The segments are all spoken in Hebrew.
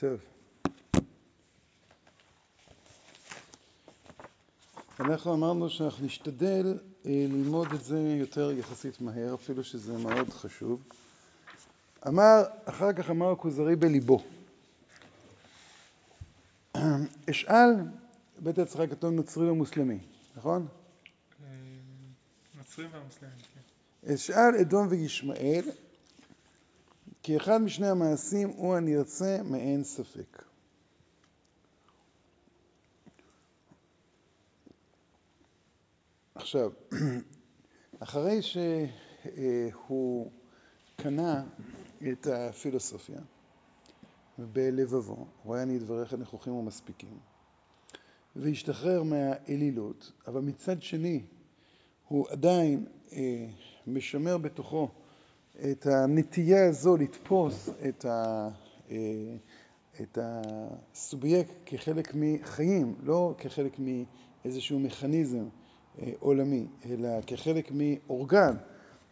טוב. אנחנו אמרנו שאנחנו נשתדל אה, ללמוד את זה יותר יחסית מהר, אפילו שזה מאוד חשוב. אמר, אחר כך אמר הכוזרי בליבו. אשאל, בית הצלחה כתוב נוצרי ומוסלמי, נכון? אה, נוצרים והמוסלמים, כן. אשאל אדום וישמעאל, כי אחד משני המעשים הוא הנרצה מאין ספק. עכשיו, אחרי שהוא קנה את הפילוסופיה בלבבו, רואה אני דבריך נכוחים ומספיקים, והשתחרר מהאלילות, אבל מצד שני הוא עדיין אה, משמר בתוכו את הנטייה הזו לתפוס את, ה, אה, את הסובייקט כחלק מחיים, לא כחלק מאיזשהו מכניזם אה, עולמי, אלא כחלק מאורגן,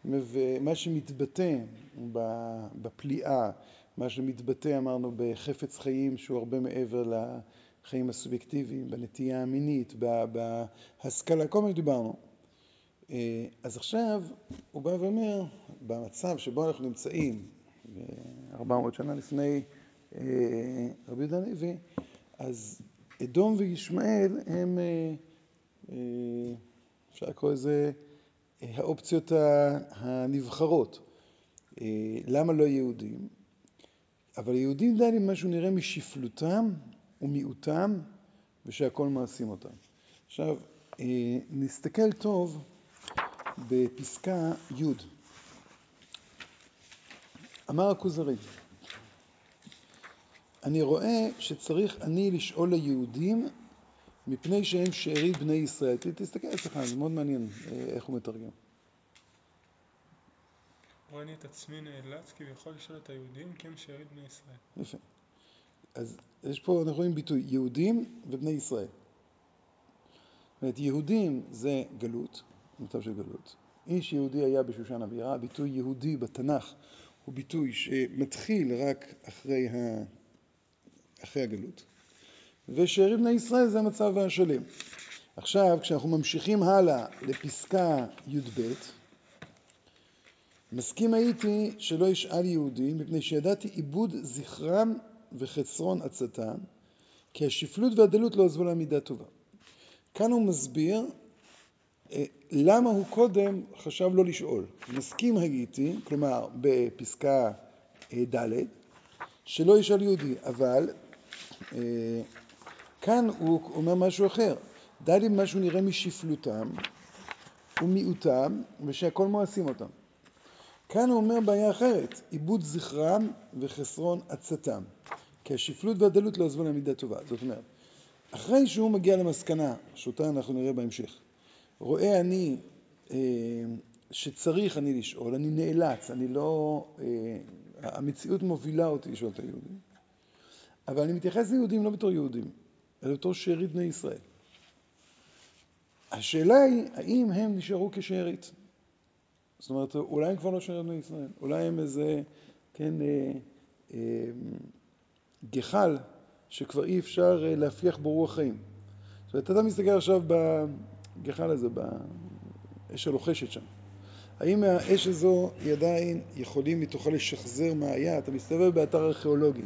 ומה שמתבטא בפליאה, מה שמתבטא, אמרנו, בחפץ חיים שהוא הרבה מעבר לחיים הסובייקטיביים, בנטייה המינית, בהשכלה, כל מה שדיברנו. אה, אז עכשיו הוא בא ואומר, במצב שבו אנחנו נמצאים, 400 שנה לפני אה, רבי יהודה הלוי, אז אדום וישמעאל הם, אה, אפשר לקרוא לזה, האופציות הנבחרות. למה לא יהודים? אבל יהודים די לי משהו נראה משפלותם ומיעוטם ושהכל מעשים אותם. עכשיו, נסתכל טוב בפסקה י' אמר הכוזרי, אני רואה שצריך אני לשאול ליהודים מפני שהם שארית בני ישראל. תסתכל אצלך, זה מאוד מעניין אה, איך הוא מתרגם. רואה אני את עצמי נאלץ כביכול לשאול את היהודים כי הם שארית בני ישראל. יפה. אז יש פה, אנחנו רואים ביטוי, יהודים ובני ישראל. זאת אומרת, יהודים זה גלות, מצב של גלות. איש יהודי היה בשושן אבירה, הביטוי יהודי בתנ"ך הוא ביטוי שמתחיל רק אחרי, ה... אחרי הגלות. ושארים בני ישראל זה המצב השלם. עכשיו, כשאנחנו ממשיכים הלאה לפסקה י"ב, מסכים הייתי שלא ישאל יהודים, מפני שידעתי עיבוד זכרם וחסרון עצתם, כי השפלות והדלות לא עזבו להם מידה טובה. כאן הוא מסביר למה הוא קודם חשב לא לשאול. מסכים הייתי, כלומר בפסקה אה, ד', שלא ישאל יהודי, אבל אה, כאן הוא אומר משהו אחר. די לי משהו נראה משפלותם ומיעוטם ושהכל מואסים אותם. כאן הוא אומר בעיה אחרת, עיבוד זכרם וחסרון עצתם. כי השפלות והדלות לא עזבו להם מידה טובה. זאת אומרת, אחרי שהוא מגיע למסקנה, שאותה אנחנו נראה בהמשך, רואה אני אה, שצריך אני לשאול, אני נאלץ, אני לא... אה, המציאות מובילה אותי לשאול את היהודים. אבל אני מתייחס ליהודים לא בתור יהודים, אלא בתור שארית בני ישראל. השאלה היא, האם הם נשארו כשארית? זאת אומרת, אולי הם כבר לא שארית בני ישראל, אולי הם איזה, כן, אה, אה, גחל שכבר אי אפשר אה, להפיח בו רוח חיים. זאת אומרת, אתה מסתכל עכשיו בגחל הזה, באש הלוחשת שם. האם האש הזו היא עדיין יכולים מתוכה לשחזר מה היה? אתה מסתובב באתר ארכיאולוגי.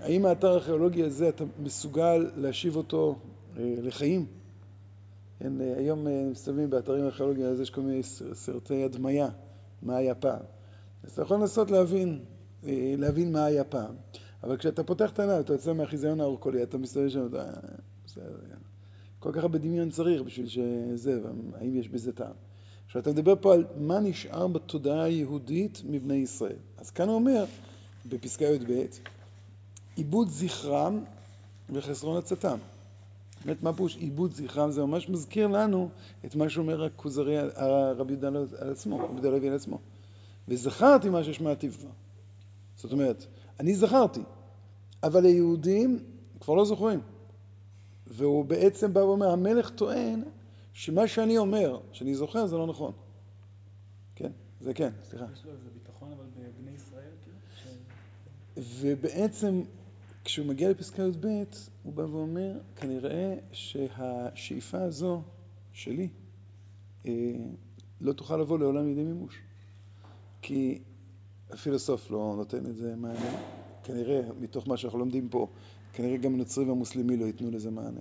האם האתר הארכיאולוגי הזה אתה מסוגל להשיב אותו אה, לחיים? כן, אה, היום אה, מסתובבים באתרים ארכיאולוגיים, אז יש כל מיני סרטי הדמיה, מה היה פעם. אז אתה יכול לנסות להבין, אה, להבין מה היה פעם. אבל כשאתה פותח את העיניים, אתה יוצא מהחיזיון האורקולי, אתה מסתובב שם, אתה... בסדר, כל כך הרבה דמיון צריך בשביל שזה, האם יש בזה טעם. עכשיו, אתה מדבר פה על מה נשאר בתודעה היהודית מבני ישראל. אז כאן הוא אומר, בפסקה י"ב, עיבוד זכרם וחסרון עצתם. באמת, מה פירוש עיבוד זכרם? זה ממש מזכיר לנו את מה שאומר הכוזרי, הרבי יהודה על עצמו, רבי יהודה לוי על עצמו. וזכרתי מה ששמעתי כבר. זאת אומרת, אני זכרתי, אבל היהודים כבר לא זוכרים. והוא בעצם בא ואומר, המלך טוען שמה שאני אומר, שאני זוכר, זה לא נכון. כן, זה כן, סליחה. יש לו איזה ביטחון אבל בבני ישראל, כאילו? ובעצם כשהוא מגיע לפסקה י"ב, הוא בא ואומר, כנראה שהשאיפה הזו שלי אה, לא תוכל לבוא לעולם לידי מימוש. כי הפילוסוף לא נותן את זה מענה, כנראה, מתוך מה שאנחנו לומדים פה, כנראה גם הנוצרי והמוסלמי לא ייתנו לזה מענה.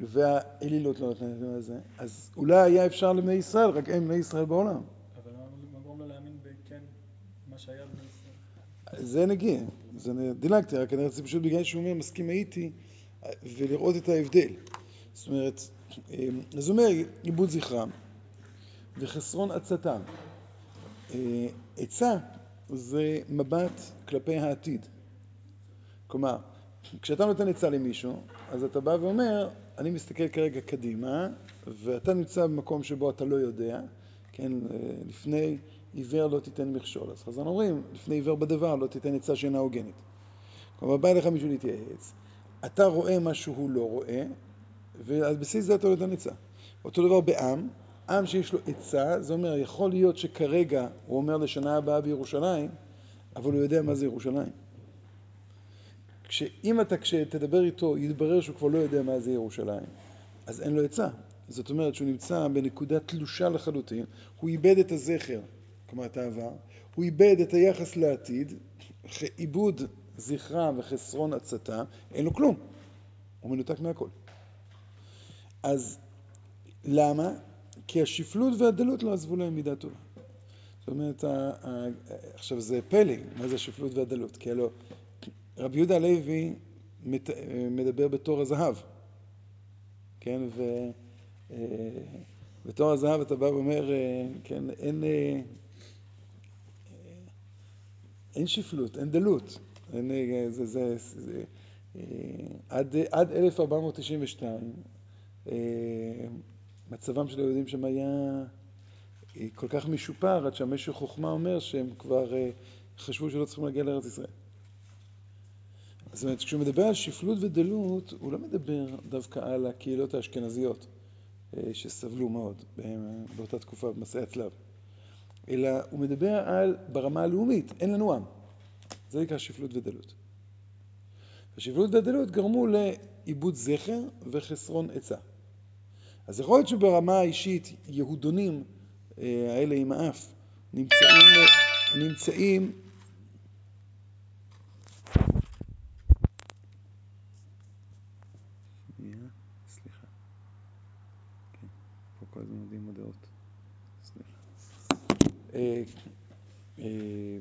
והאלילות לא נותנת לזה, אז אולי היה אפשר לבני ישראל, רק אין בני ישראל בעולם. אבל מה גורם לו להאמין בכן מה שהיה בני ישראל? זה נגיע, זה דילגתי, רק אני רציתי פשוט בגלל שהוא אומר, מסכים הייתי, ולראות את ההבדל. זאת אומרת, אז הוא אומר, עיבוד זכרם וחסרון עצתם. עצה זה מבט כלפי העתיד. כלומר, כשאתה נותן עצה למישהו, אז אתה בא ואומר, אני מסתכל כרגע קדימה, ואתה נמצא במקום שבו אתה לא יודע, כן, לפני עיוור לא תיתן מכשול. אז חז"ל אומרים, לפני עיוור בדבר לא תיתן עצה שאינה הוגנת. כלומר, בא אליך מישהו להתייעץ, אתה רואה מה שהוא לא רואה, ועל בסיס זה אתה לא נותן עצה. אותו דבר בעם, עם שיש לו עצה, זה אומר, יכול להיות שכרגע הוא אומר לשנה הבאה בירושלים, אבל הוא יודע מה זה ירושלים. אם אתה, כשתדבר איתו, יתברר שהוא כבר לא יודע מה זה ירושלים, אז אין לו עצה. זאת אומרת שהוא נמצא בנקודה תלושה לחלוטין, הוא איבד את הזכר, כלומר את העבר, הוא איבד את היחס לעתיד, עיבוד זכרם וחסרון עצתם, אין לו כלום. הוא מנותק מהכל. אז למה? כי השפלות והדלות לא עזבו להם מידה טובה. זאת אומרת, עכשיו זה פלא, מה זה השפלות והדלות? כי הלוא רבי יהודה הלוי מדבר בתור הזהב, כן, ובתור אה, הזהב אתה בא ואומר, אה, כן, אין, אה, אין שפלות, אין דלות, אין, זה, זה, זה, עד, עד 1492 מצבם של היהודים שם היה כל כך משופר, עד שהמשך חוכמה אומר שהם כבר חשבו שלא צריכים להגיע לארץ ישראל. זאת אומרת, כשהוא מדבר על שפלות ודלות, הוא לא מדבר דווקא על הקהילות האשכנזיות אה, שסבלו מאוד באותה תקופה במסעי הצלב, אלא הוא מדבר על ברמה הלאומית, אין לנו עם. זה נקרא שפלות ודלות. השפלות והדלות גרמו לאיבוד זכר וחסרון עצה. אז יכול להיות שברמה האישית יהודונים אה, האלה עם האף נמצאים, נמצאים כל הזמן יודעים הודעות. סליחה. אה, אה,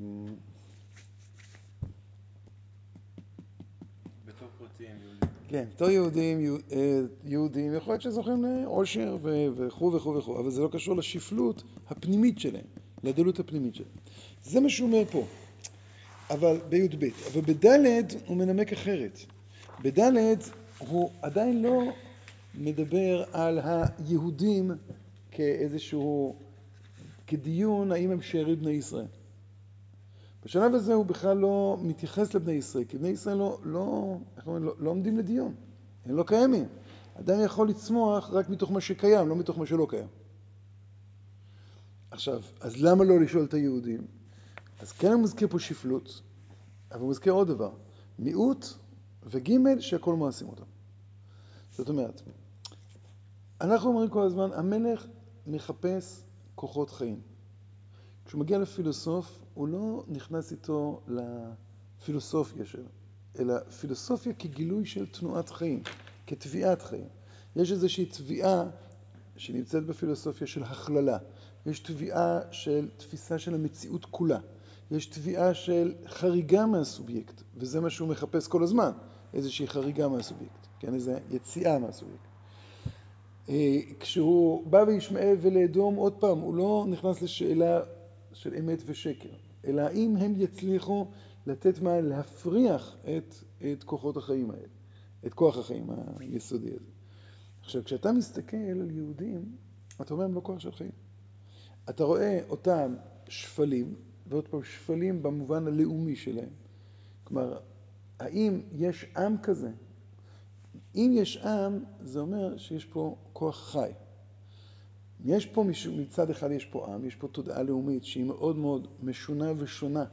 בתור יהודים, אה, יהודים, יכול להיות שזוכים לעושר וכו' וכו' וכו', אבל זה לא קשור לשפלות הפנימית שלהם, לדלות הפנימית שלהם. זה מה שהוא אומר פה, אבל בי"ב. אבל בד' הוא מנמק אחרת. בד' הוא עדיין לא מדבר על היהודים כאיזשהו, כדיון האם הם שארית בני ישראל. בשלב הזה הוא בכלל לא מתייחס לבני ישראל, כי בני ישראל לא, לא, אומרים, לא, לא עומדים לדיון, הם לא קיימים. אדם יכול לצמוח רק מתוך מה שקיים, לא מתוך מה שלא קיים. עכשיו, אז למה לא לשאול את היהודים? אז כן הוא מזכיר פה שפלות, אבל הוא מזכיר עוד דבר, מיעוט וג' שהכל מעשים אותם. זאת אומרת, אנחנו אומרים כל הזמן, המלך מחפש כוחות חיים. כשהוא מגיע לפילוסוף, הוא לא נכנס איתו לפילוסופיה שלו, אלא פילוסופיה כגילוי של תנועת חיים, כתביעת חיים. יש איזושהי תביעה שנמצאת בפילוסופיה של הכללה, יש תביעה של תפיסה של המציאות כולה, יש תביעה של חריגה מהסובייקט, וזה מה שהוא מחפש כל הזמן, איזושהי חריגה מהסובייקט, כן, איזו יציאה מהסובייקט. אה, כשהוא בא וישמעאל ולאדום, עוד פעם, הוא לא נכנס לשאלה של אמת ושקר, אלא האם הם יצליחו לתת מה, להפריח את, את כוחות החיים האלה, את כוח החיים היסודי הזה. עכשיו, כשאתה מסתכל על יהודים, אתה רואה הם לא כוח של חיים. אתה רואה אותם שפלים, ועוד פעם, שפלים במובן הלאומי שלהם. כלומר, האם יש עם כזה אם יש עם, זה אומר שיש פה כוח חי. יש פה, מצד אחד יש פה עם, יש פה תודעה לאומית שהיא מאוד מאוד משונה ושונה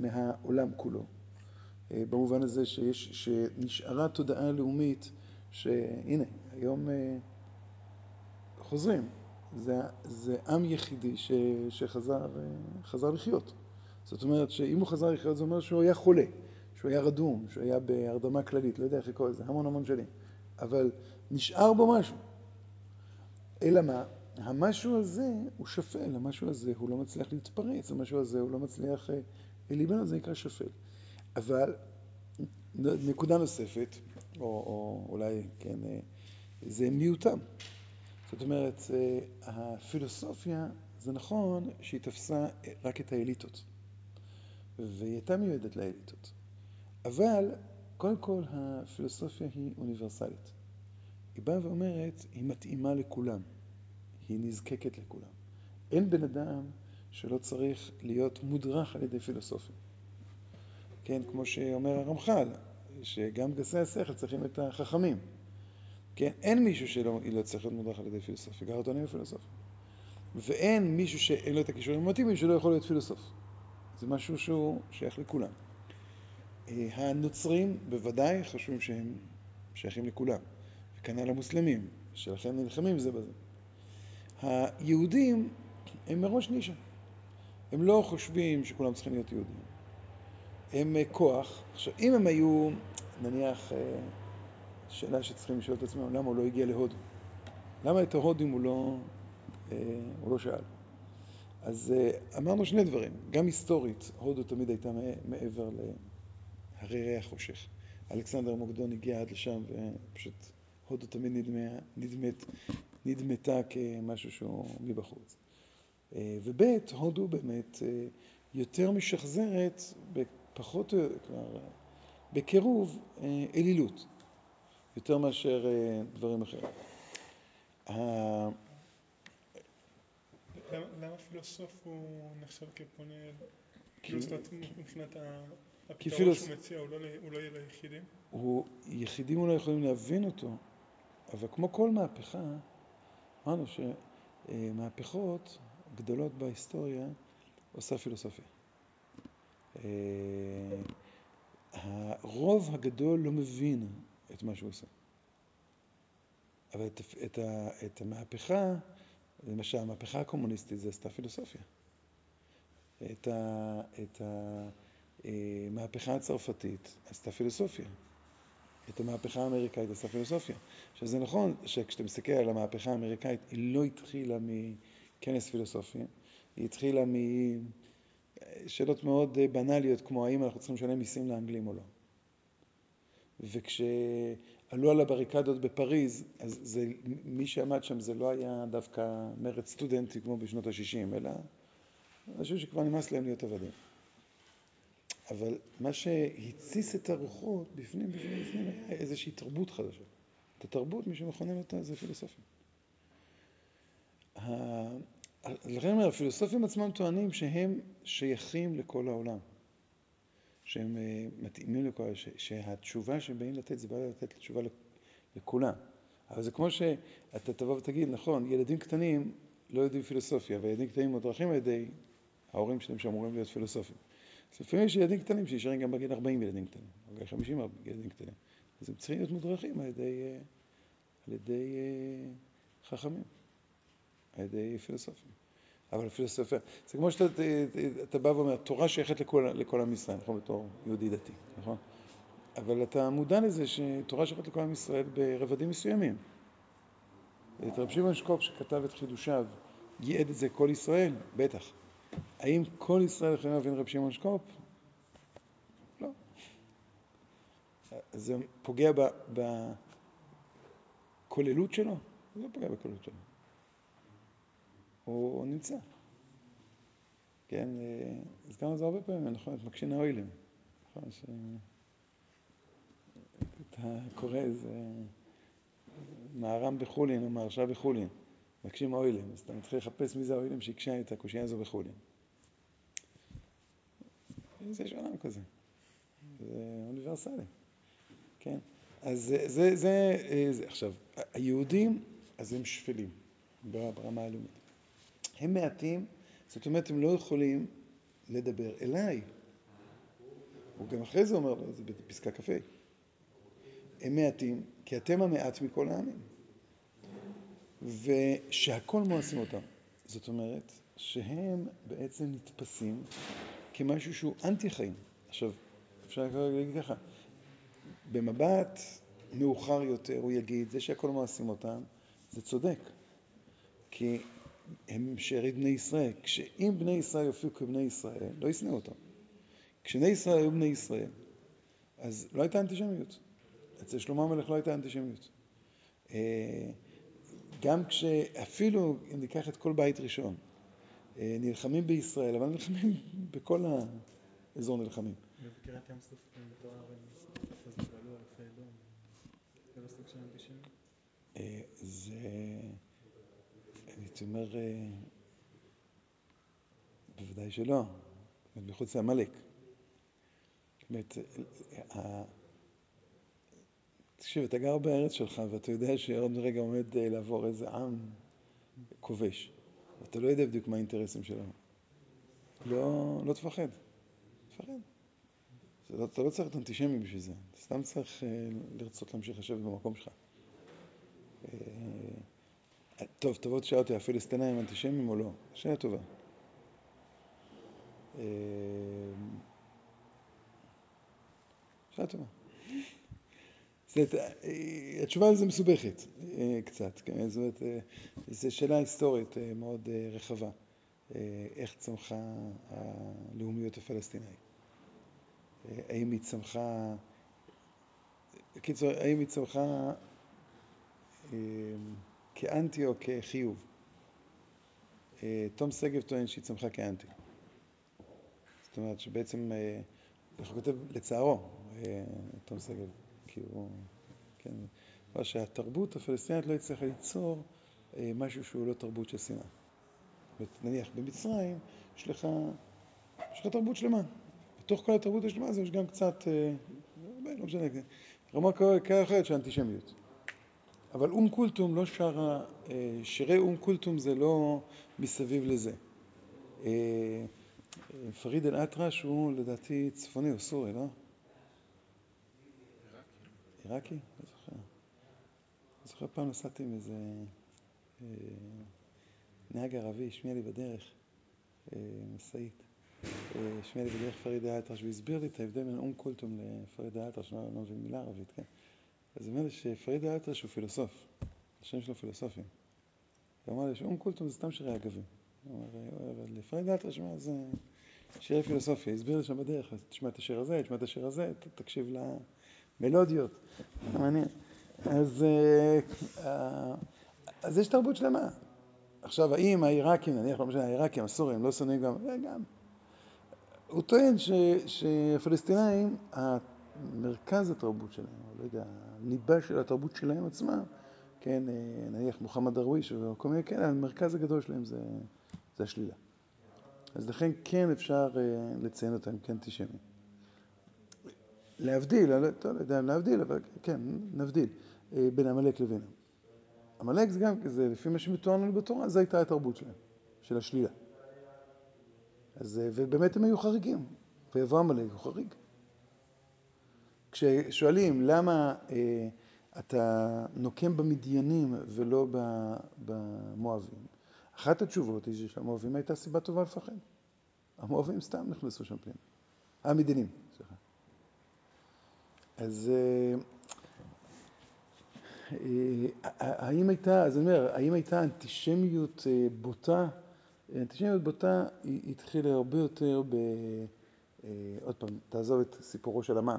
מהעולם כולו. אה, במובן הזה שיש, שנשארה תודעה לאומית, שהנה, היום אה, חוזרים, זה, זה עם יחידי ש, שחזר לחיות. זאת אומרת שאם הוא חזר לחיות זה אומר שהוא היה חולה, שהוא היה רדום, שהוא היה בהרדמה כללית, לא יודע איך לקרוא לזה, המון המון שנים. אבל נשאר בו משהו. אלא מה? המשהו הזה הוא שפל, המשהו הזה הוא לא מצליח להתפרץ, המשהו הזה הוא לא מצליח להיבנות, זה נקרא שפל. אבל נקודה נוספת, או, או אולי, כן, אה, זה מיעוטם. זאת אומרת, אה, הפילוסופיה, זה נכון שהיא תפסה רק את האליטות, והיא הייתה מיועדת לאליטות. אבל, קודם כל, הפילוסופיה היא אוניברסלית. היא באה ואומרת, היא מתאימה לכולם. היא נזקקת לכולם. אין בן אדם שלא צריך להיות מודרך על ידי פילוסופים. כן, כמו שאומר הרמח"ל, שגם גסי השכל צריכים את החכמים. כן, אין מישהו שלא לא צריך להיות מודרך על ידי פילוסופיה, גרטונים ופילוסופים. ואין מישהו שאין לו את הכישורים המתאימים שלא יכול להיות פילוסוף. זה משהו שהוא שייך לכולם. אה, הנוצרים בוודאי חושבים שהם שייכים לכולם, וכנ"ל המוסלמים, שלכן נלחמים זה בזה. היהודים הם מראש נישה. הם לא חושבים שכולם צריכים להיות יהודים. הם אה, כוח. עכשיו, אם הם היו, נניח, אה, שאלה שצריכים לשאול את עצמם, למה הוא לא הגיע להודו? למה את ההודים הוא לא, אה, הוא לא שאל? אז אמרנו שני דברים. גם היסטורית, הודו תמיד הייתה מעבר להרי ריח חושך. אלכסנדר מוקדון הגיע עד לשם, ופשוט הודו תמיד נדמה, נדמת נדמתה כמשהו שהוא מבחוץ. אה, וב' הודו באמת אה, יותר משחזרת בפחות, כלומר, בקירוב אה, אלילות, יותר מאשר דברים אחרים. למה פילוסוף הוא נחשב כפונה, כאילו מבחינת הפתרון שהוא מציע, הוא לא, לא יהיה ליחידים? יחידים אולי יכולים להבין אותו, אבל כמו כל מהפכה, אמרנו שמהפכות גדולות בהיסטוריה עושה פילוסופיה. אה, הרוב הגדול לא מבין את מה שהוא עושה. אבל את, את, את המהפכה, למשל המהפכה הקומוניסטית זה עשתה פילוסופיה. את, ה, את המהפכה אה, הצרפתית עשתה פילוסופיה. את המהפכה האמריקאית עשה פילוסופיה. עכשיו זה נכון שכשאתה מסתכל על המהפכה האמריקאית, היא לא התחילה מכנס פילוסופי, היא התחילה משאלות מאוד בנאליות כמו האם אנחנו צריכים לשלם מיסים לאנגלים או לא. וכשעלו על הבריקדות בפריז, אז זה, מי שעמד שם זה לא היה דווקא מרד סטודנטי כמו בשנות ה-60, אלא אנשים שכבר נמאס להם להיות עבדים. אבל מה שהתסיס את הרוחות בפנים, בפנים, בפנים, היה איזושהי תרבות חדשה. את התרבות, מי שמכונן אותה זה פילוסופים. לכן אני אומר, הפילוסופים עצמם טוענים שהם שייכים לכל העולם. שהם אה, מתאימים לכל, העולם, שהתשובה שהם באים לתת זה בא לתת תשובה לכולם. אבל זה כמו שאתה תבוא ותגיד, נכון, ילדים קטנים לא יודעים פילוסופיה, וילדים קטנים מודרכים על ידי ההורים שלהם שאמורים להיות פילוסופים. אז לפעמים יש ילדים קטנים שנשארים גם בגיל 40 ילדים קטנים, או בגיל 50 ילדים קטנים. אז הם צריכים להיות מודרכים על ידי, אה, על ידי אה, חכמים, על ידי פילוסופים. אבל פילוסופיה, זה כמו שאתה בא ואומר, תורה שייכת לכל, לכל עם ישראל, נכון? בתור יהודי דתי, נכון? אבל אתה מודע לזה שתורה שייכת לכל עם ישראל ברבדים מסוימים. את רב שמעון שקופ שכתב את חידושיו, ייעד את זה כל ישראל? בטח. האם כל ישראל יכולים להבין רב שמעון שקופ? לא. זה פוגע בכוללות שלו? זה לא פוגע בכוללות שלו. הוא נמצא. כן, הזכרנו את זה הרבה פעמים, נכון, את מקשין האוילים. נכון, שאתה קורא איזה מהר"ם בחולין או מהרשע בחולין, מקשים האוילים, אז אתה מתחיל לחפש מי זה האוילים שהקשה את הקושייה הזו בחולין. זה יש עולם כזה, זה אוניברסלי, כן? אז זה, זה, זה, זה, עכשיו, היהודים, אז הם שפלים ברמה הלאומית. הם מעטים, זאת אומרת, הם לא יכולים לדבר אליי. הוא גם אחרי זה אומר לו, זה בפסקה כ"ה. הם מעטים, כי אתם המעט מכל העמים. ושהכל מואסים אותם. זאת אומרת, שהם בעצם נתפסים כמשהו שהוא אנטי חיים. עכשיו, אפשר להגיד ככה, במבט מאוחר יותר הוא יגיד, זה שהכל מואסים אותם, זה צודק. כי הם שארית בני ישראל. כשאם בני ישראל יופיעו כבני ישראל, לא ישנאו אותם. כשבני ישראל היו בני ישראל, אז לא הייתה אנטישמיות. אצל שלמה המלך לא הייתה אנטישמיות. אה, גם כשאפילו, אם ניקח את כל בית ראשון, אה, נלחמים בישראל, אבל נלחמים בכל האזור נלחמים. בקריאת ים סוף מתואר אז. זה לא סוג של אנטישמיות? אה, זה, הייתי אומר, בוודאי שלא, מחוץ לעמלק. זאת אומרת, תקשיב, אתה גר בארץ שלך ואתה יודע שעוד רגע עומד אה, לעבור איזה עם כובש. אתה לא יודע בדיוק מה האינטרסים שלו. לא, לא תפחד. תפחד. לא, אתה לא צריך להיות אנטישמי בשביל זה. אתה סתם צריך אה, לרצות להמשיך לשבת במקום שלך. אה, טוב, תבוא תשאל אותי, הפלסטינאים אנטישמים או לא? שאלה טובה. שאלה טובה. זאת, התשובה לזה מסובכת אה, קצת, כן? זאת אומרת, אה, זו שאלה היסטורית אה, מאוד רחבה, איך צמחה הלאומיות הפלסטינאית. האם היא צמחה, בקיצור, האם היא צמחה כאנטי או כחיוב? תום שגב טוען שהיא צמחה כאנטי. זאת אומרת שבעצם, איך הוא כותב לצערו, תום שגב. כי הוא, כן, אבל שהתרבות הפלסטינית לא הצליחה ליצור אה, משהו שהוא לא תרבות של שנאה. נניח במצרים יש לך, יש לך תרבות שלמה. בתוך כל התרבות השלמה הזו יש גם קצת, אה, לא משנה, רמה כאלה אחרת של אנטישמיות. אבל אום כולתום לא שרה, אה, שירי אום כולתום זה לא מסביב לזה. פריד אל-אטרש הוא לדעתי צפוני או סורי, לא? עיראקי? לא זוכר. אני זוכר פעם נסעתי עם איזה אה, נהג ערבי, השמיע לי בדרך, אה, משאית. אה, השמיע לי בדרך פריד האלטרש, והסביר לי את ההבדל בין אום קולטום לפריד האלטרש, לא, לא מבין מילה ערבית, כן? אז אומר לי שפריד האלטרש הוא פילוסוף, השם שלו פילוסופים. הוא אמר לי שאום קולטום זה סתם שירי אגבים. הוא אומר, אבל לפריד האלטרש, מה זה שירי פילוסופיה. הסביר לי שם בדרך, תשמע את השיר הזה, תשמע את השיר הזה, תקשיב ל... מלודיות. מעניין. אז, אה, אה, אז יש תרבות שלמה. עכשיו, האם העיראקים, נניח, לא משנה, העיראקים, הסורים, לא שונאים גם, גם. הוא טוען שהפלסטינאים, מרכז התרבות שלהם, או לא יודע, הליבה של התרבות שלהם עצמם, כן, נניח מוחמד דרוויש וכל מיני כאלה, המרכז הגדול שלהם זה, זה השלילה. אז לכן כן אפשר לציין אותם כאנטישמים. להבדיל, לא יודע אם להבדיל, אבל כן, נבדיל אה, בין עמלק לבין. עמלק זה גם, זה לפי מה שמתואר לנו בתורה, זו הייתה התרבות שלהם, של השלילה. אז, אה, ובאמת הם היו חריגים, ויבוא עמלק הוא חריג. כששואלים למה אה, אתה נוקם במדיינים ולא במואבים, אחת התשובות היא שהמואבים הייתה סיבה טובה לפחד. המואבים סתם נכנסו שם פנימה. המדיינים, סליחה. אז אה, אה, האם הייתה, אז אני אומר, האם הייתה אנטישמיות אה, בוטה? אנטישמיות בוטה התחילה הרבה יותר ב... עוד פעם, תעזוב את סיפורו של המן,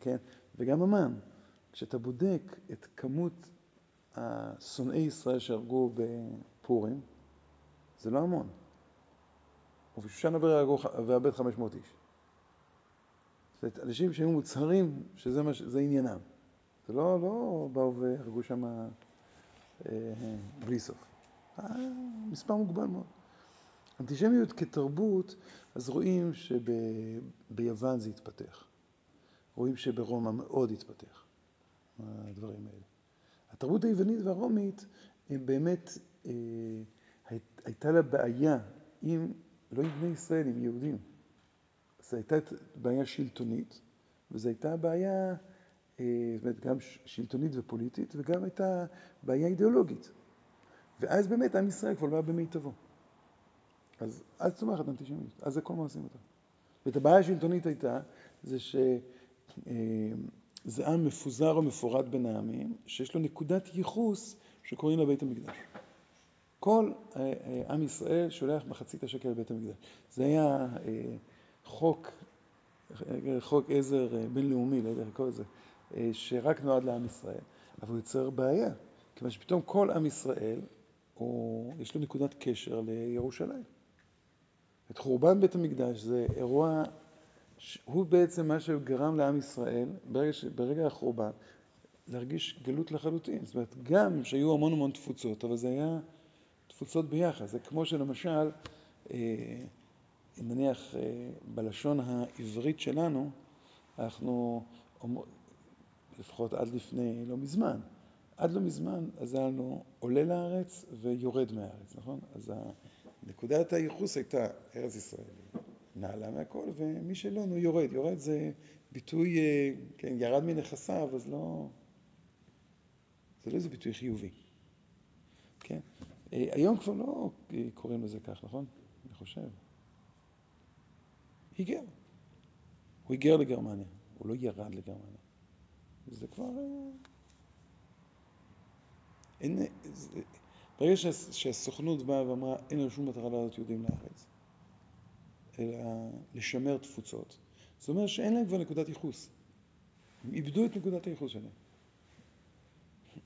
כן? וגם המן, כשאתה בודק את כמות השונאי ישראל שהרגו בפורים, זה לא המון. ובשושן ואבד 500 איש. זאת אנשים שהיו מוצהרים שזה מה, זה עניינם. זה לא, לא באו והרגו שם אה, בלי סוף. אה, מספר מוגבל מאוד. אנטישמיות כתרבות, אז רואים שביוון זה התפתח. רואים שברומא מאוד התפתח, הדברים האלה. התרבות היוונית והרומית, הם באמת, אה, הייתה לה בעיה עם, לא עם בני ישראל, עם יהודים. זו הייתה בעיה שלטונית, וזו הייתה בעיה, אה, זאת אומרת, גם שלטונית ופוליטית, וגם הייתה בעיה אידיאולוגית. ואז באמת עם ישראל כבר לא היה במיטבו. אז אז צומחת אנטישמיות, אז זה כל מה עושים אותה. ואת הבעיה השלטונית הייתה, זה שזה אה, עם מפוזר ומפורד בין העמים, שיש לו נקודת ייחוס שקוראים לה בית המקדש. כל אה, אה, עם ישראל שולח מחצית השקל לבית המקדש. זה היה חוק, חוק עזר בינלאומי, לא יודע איך לקרוא לזה, שרק נועד לעם ישראל, אבל הוא יוצר בעיה, כיוון שפתאום כל עם ישראל, הוא, יש לו נקודת קשר לירושלים. את חורבן בית המקדש זה אירוע, הוא בעצם מה שגרם לעם ישראל, ברגע, ברגע החורבן, להרגיש גלות לחלוטין. זאת אומרת, גם שהיו המון המון תפוצות, אבל זה היה תפוצות ביחד. זה כמו שלמשל, אה, נניח אה, בלשון העברית שלנו, אנחנו, לפחות עד לפני לא מזמן, עד לא מזמן, אז היה לנו עולה לארץ ויורד מהארץ, נכון? אז נקודת הייחוס הייתה ארץ ישראל, נעלה מהכל, ומי שלא, נו יורד. יורד זה ביטוי, אה, כן, ירד מנכסיו, אז לא... זה לא איזה ביטוי חיובי. כן? אה, היום כבר לא קוראים לזה כך, נכון? אני חושב. היגר. הוא היגר לגרמניה, הוא לא ירד לגרמניה. זה כבר... אה, אין, זה, ברגע שהסוכנות באה ואמרה, אין לנו שום מטרה לעלות יהודים לארץ, אלא לשמר תפוצות, זאת אומרת שאין להם כבר נקודת ייחוס. הם איבדו את נקודת הייחוס שלהם.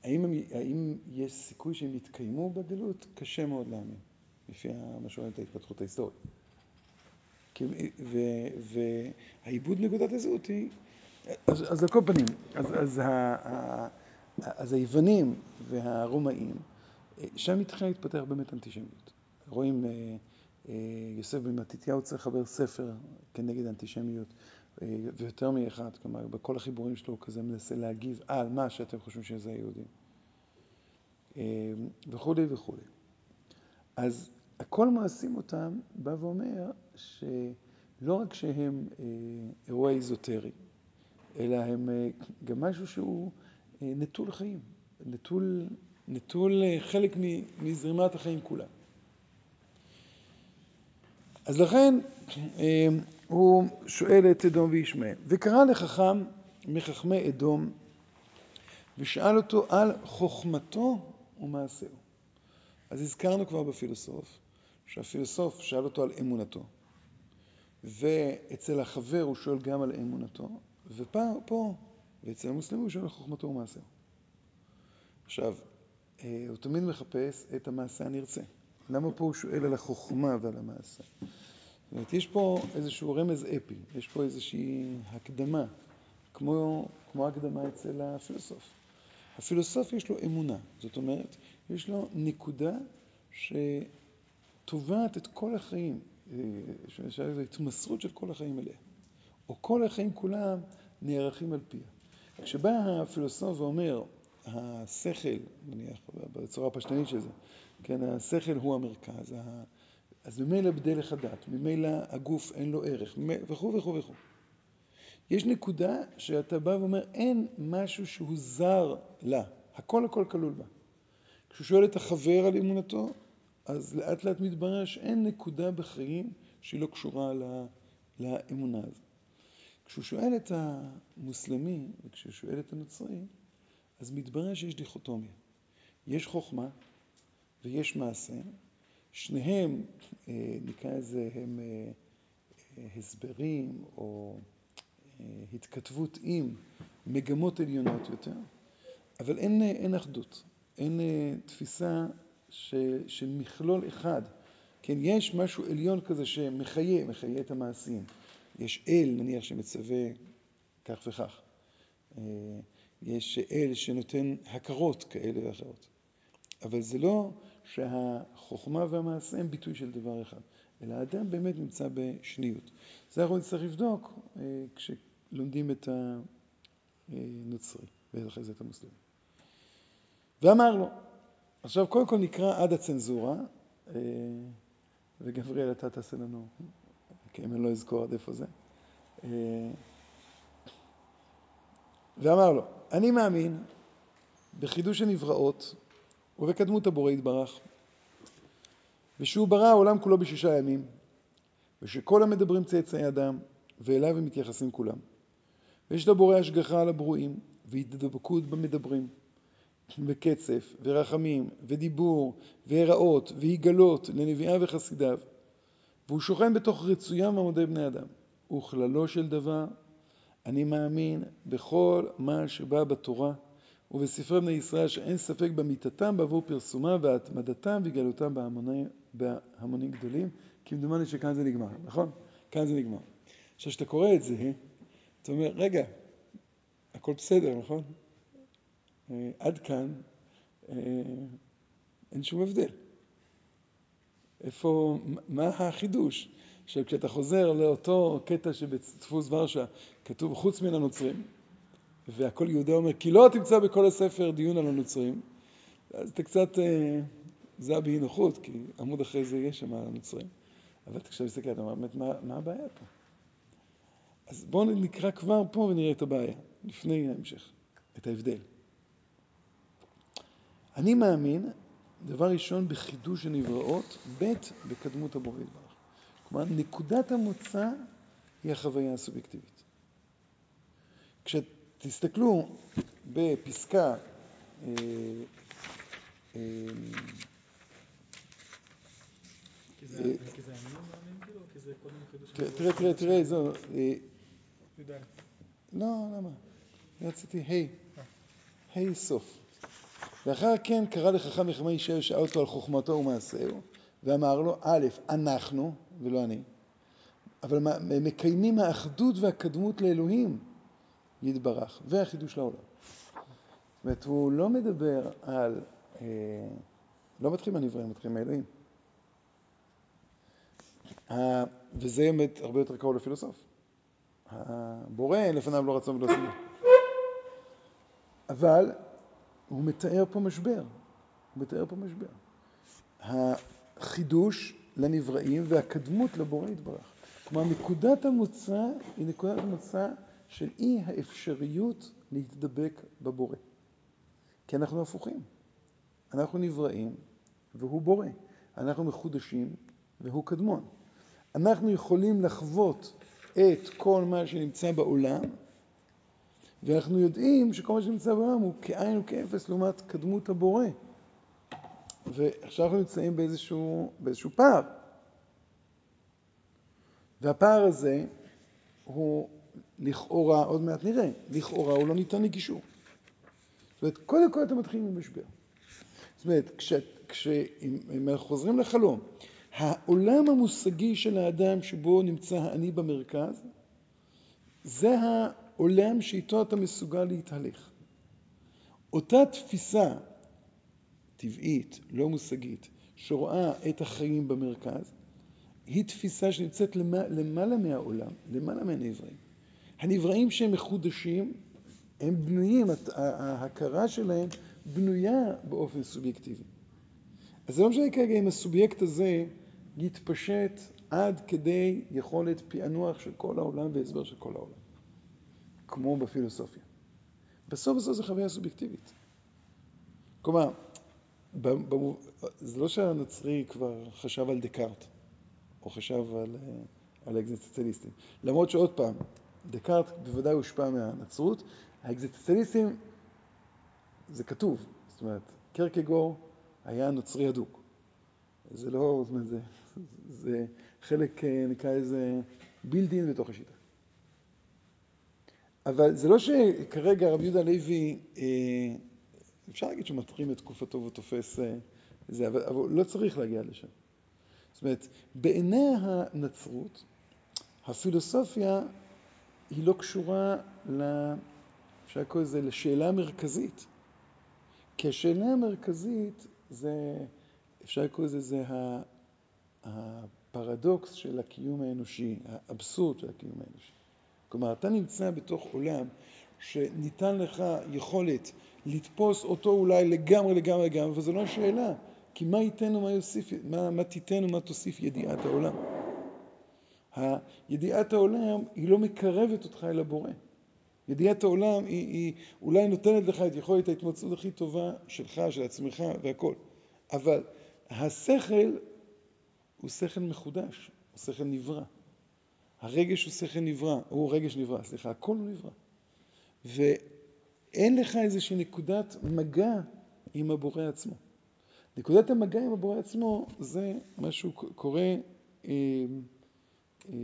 האם, הם, האם יש סיכוי שהם יתקיימו בגלות? קשה מאוד להאמין, לפי מה שאומרים את ההתפתחות ההיסטורית. והעיבוד נקודת הזהות היא, אז, אז על כל פנים, אז, אז, ה, אז היוונים והרומאים, שם התחילה להתפתח באמת אנטישמיות. רואים, אה, יוסף בן מתתיהו צריך לחבר ספר כנגד אנטישמיות, אה, ויותר מאחד, כלומר, בכל החיבורים שלו הוא כזה מנסה להגיב על מה שאתם חושבים שזה היהודים. וכולי וכולי. אז הכל מעשים אותם בא ואומר שלא רק שהם אירוע איזוטרי, אלא הם גם משהו שהוא נטול חיים, נטול, נטול חלק מזרימת החיים כולה. אז לכן הוא שואל את אדום וישמעאל, וקרא לחכם מחכמי אדום ושאל אותו על חוכמתו ומעשהו. אז הזכרנו כבר בפילוסוף, שהפילוסוף שאל אותו על אמונתו, ואצל החבר הוא שואל גם על אמונתו, ופה, ואצל המוסלמים הוא שואל על חוכמתו ומעשהו. עכשיו, אה, הוא תמיד מחפש את המעשה הנרצה. למה פה הוא שואל על החוכמה ועל המעשה? זאת אומרת, יש פה איזשהו רמז אפי, יש פה איזושהי הקדמה, כמו, כמו הקדמה אצל הפילוסוף. הפילוסוף יש לו אמונה, זאת אומרת, יש לו נקודה שתובעת את כל החיים, אה, זו התמסרות של כל החיים אליה, או כל החיים כולם נערכים על פיה. כשבא הפילוסוף ואומר, השכל, נניח, בצורה הפשטנית של זה, כן, השכל הוא המרכז, אז ממילא בדלך הדת, ממילא הגוף אין לו ערך, וכו' וכו' וכו'. יש נקודה שאתה בא ואומר, אין משהו שהוא זר לה, הכל הכל כלול בה. כשהוא שואל את החבר על אמונתו, אז לאט לאט מתברר שאין נקודה בחיים שהיא לא קשורה לה, לאמונה הזו. כשהוא שואל את המוסלמי וכשהוא שואל את הנוצרי, אז מתברר שיש דיכוטומיה. יש חוכמה ויש מעשה, שניהם, אה, נקרא לזה, הם אה, הסברים או אה, התכתבות עם מגמות עליונות יותר, אבל אין, אין אחדות, אין תפיסה ש, של מכלול אחד. כן, יש משהו עליון כזה שמחיה, מחיה את המעשים. יש אל, נניח, שמצווה כך וכך. יש אל שנותן הכרות כאלה ואחרות. אבל זה לא שהחוכמה והמעשה הם ביטוי של דבר אחד, אלא האדם באמת נמצא בשניות. זה אנחנו נצטרך לבדוק אה, כשלומדים את הנוצרי, ואחרי זה את המוסלמי. ואמר לו, עכשיו קודם כל נקרא עד הצנזורה, אה, וגבריאל אתה תעשה לנו, כי אם אני לא אזכור עד איפה זה. ואמר לו, אני מאמין בחידוש הנבראות ובקדמות הבורא יתברך, ושהוא ברא העולם כולו בשישה ימים, ושכל המדברים צאצאי אדם, ואליו הם מתייחסים כולם. ויש לבורא השגחה על הברואים, והתדבקות במדברים, וקצף, ורחמים, ודיבור, והראות, והיגלות לנביאיו וחסידיו, והוא שוכן בתוך רצויים ועמודי בני אדם. וכללו של דבר, אני מאמין בכל מה שבא בתורה ובספרי בני ישראל שאין ספק באמיתתם בעבור פרסומם והתמדתם והגלותם בהמוני, בהמונים גדולים, כי מדומני שכאן זה נגמר, נכון? כאן זה נגמר. עכשיו, כשאתה קורא את זה, אתה אומר, רגע, הכל בסדר, נכון? אה, עד כאן אה, אין שום הבדל. איפה, מה החידוש? עכשיו, כשאתה חוזר לאותו קטע שבדפוס ורשה כתוב חוץ מן הנוצרים, והכל יהודה אומר, כי לא תמצא בכל הספר דיון על הנוצרים, אז אתה קצת, אה, זה היה באי נוחות, כי עמוד אחרי זה יש שם על הנוצרים. אבל כשאתה מסתכל, אתה אומר, באמת, מה, מה הבעיה פה? אז בואו נקרא כבר פה ונראה את הבעיה, לפני ההמשך, את ההבדל. אני מאמין, דבר ראשון, בחידוש הנבראות, ב' בקדמות הבורא. כלומר, נקודת המוצא היא החוויה הסובייקטיבית. כשתסתכלו בפסקה אה, אה, תראה, תראה, תראה, זו... אה, לא, למה? רציתי היי. היי סוף. ואחר כן קרא לחכם מחכמי ישעיה ושאל אותו על חוכמתו ומעשהו, ואמר לו, א', אנחנו, ולא אני, אבל מקיימים האחדות והקדמות לאלוהים יתברך, והחידוש לעולם. זאת אומרת, הוא לא מדבר על, אה, לא מתחיל מהנבראים, מתחיל מהאלוהים. וזה באמת הרבה יותר קרוב לפילוסוף. הבורא לפניו לא רצון ולא סיבה. אבל הוא מתאר פה משבר. הוא מתאר פה משבר. החידוש לנבראים והקדמות לבורא יתברך. כלומר, נקודת המוצא היא נקודת המוצא של אי האפשריות להתדבק בבורא. כי אנחנו הפוכים. אנחנו נבראים והוא בורא. אנחנו מחודשים והוא קדמון. אנחנו יכולים לחוות את כל מה שנמצא בעולם, ואנחנו יודעים שכל מה שנמצא בעולם הוא כאין וכאפס לעומת קדמות הבורא. ועכשיו אנחנו נמצאים באיזשהו, באיזשהו פער. והפער הזה הוא לכאורה, עוד מעט נראה, לכאורה הוא לא ניתן לגישור. זאת אומרת, קודם כל אתם מתחילים עם משבר. זאת אומרת, כשאם אנחנו חוזרים לחלום, העולם המושגי של האדם שבו נמצא האני במרכז, זה העולם שאיתו אתה מסוגל להתהלך. אותה תפיסה טבעית, לא מושגית, שרואה את החיים במרכז, היא תפיסה שנמצאת למעלה מהעולם, למעלה מהנבראים. הנבראים שהם מחודשים, הם בנויים, ההכרה שלהם בנויה באופן סובייקטיבי. אז זה לא משנה כרגע אם הסובייקט הזה יתפשט עד כדי יכולת פענוח של כל העולם והסבר של כל העולם, כמו בפילוסופיה. בסוף בסוף זה חוויה סובייקטיבית. כלומר, זה לא שהנוצרי כבר חשב על דקארט, או חשב על, אה, על האקזיסטנציאליסטים. למרות שעוד פעם, דקארט בוודאי הושפע מהנצרות, האקזיסטנציאליסטים, זה כתוב, זאת אומרת, קרקגור היה נוצרי הדוק. זה לא, זאת אומרת, זה, זה חלק, אה, נקרא לזה, בילדין בתוך השיטה. אבל זה לא שכרגע רבי יהודה לוי, אה, אפשר להגיד שהוא את תקופתו ותופס זה, אבל, אבל לא צריך להגיע לשם. זאת אומרת, בעיני הנצרות, הפילוסופיה היא לא קשורה, ל... אפשר לקרוא לזה, לשאלה המרכזית. כי השאלה המרכזית זה, אפשר לקרוא לזה, זה הפרדוקס של הקיום האנושי, האבסורד של הקיום האנושי. כלומר, אתה נמצא בתוך עולם שניתן לך יכולת לתפוס אותו אולי לגמרי לגמרי לגמרי, וזו לא השאלה. כי מה ייתן ומה יוסיף, מה, מה תיתן ומה תוסיף ידיעת העולם. ידיעת העולם היא לא מקרבת אותך אל הבורא. ידיעת העולם היא, היא אולי נותנת לך את יכולת ההתמצאות הכי טובה שלך, של עצמך והכל. אבל השכל הוא שכל מחודש, הוא שכל נברא. הרגש הוא שכל נברא, הוא רגש נברא, סליחה, הכל הוא נברא. ואין לך איזושהי נקודת מגע עם הבורא עצמו. נקודת המגע עם הבורא עצמו זה מה שהוא קורא, אה, אה,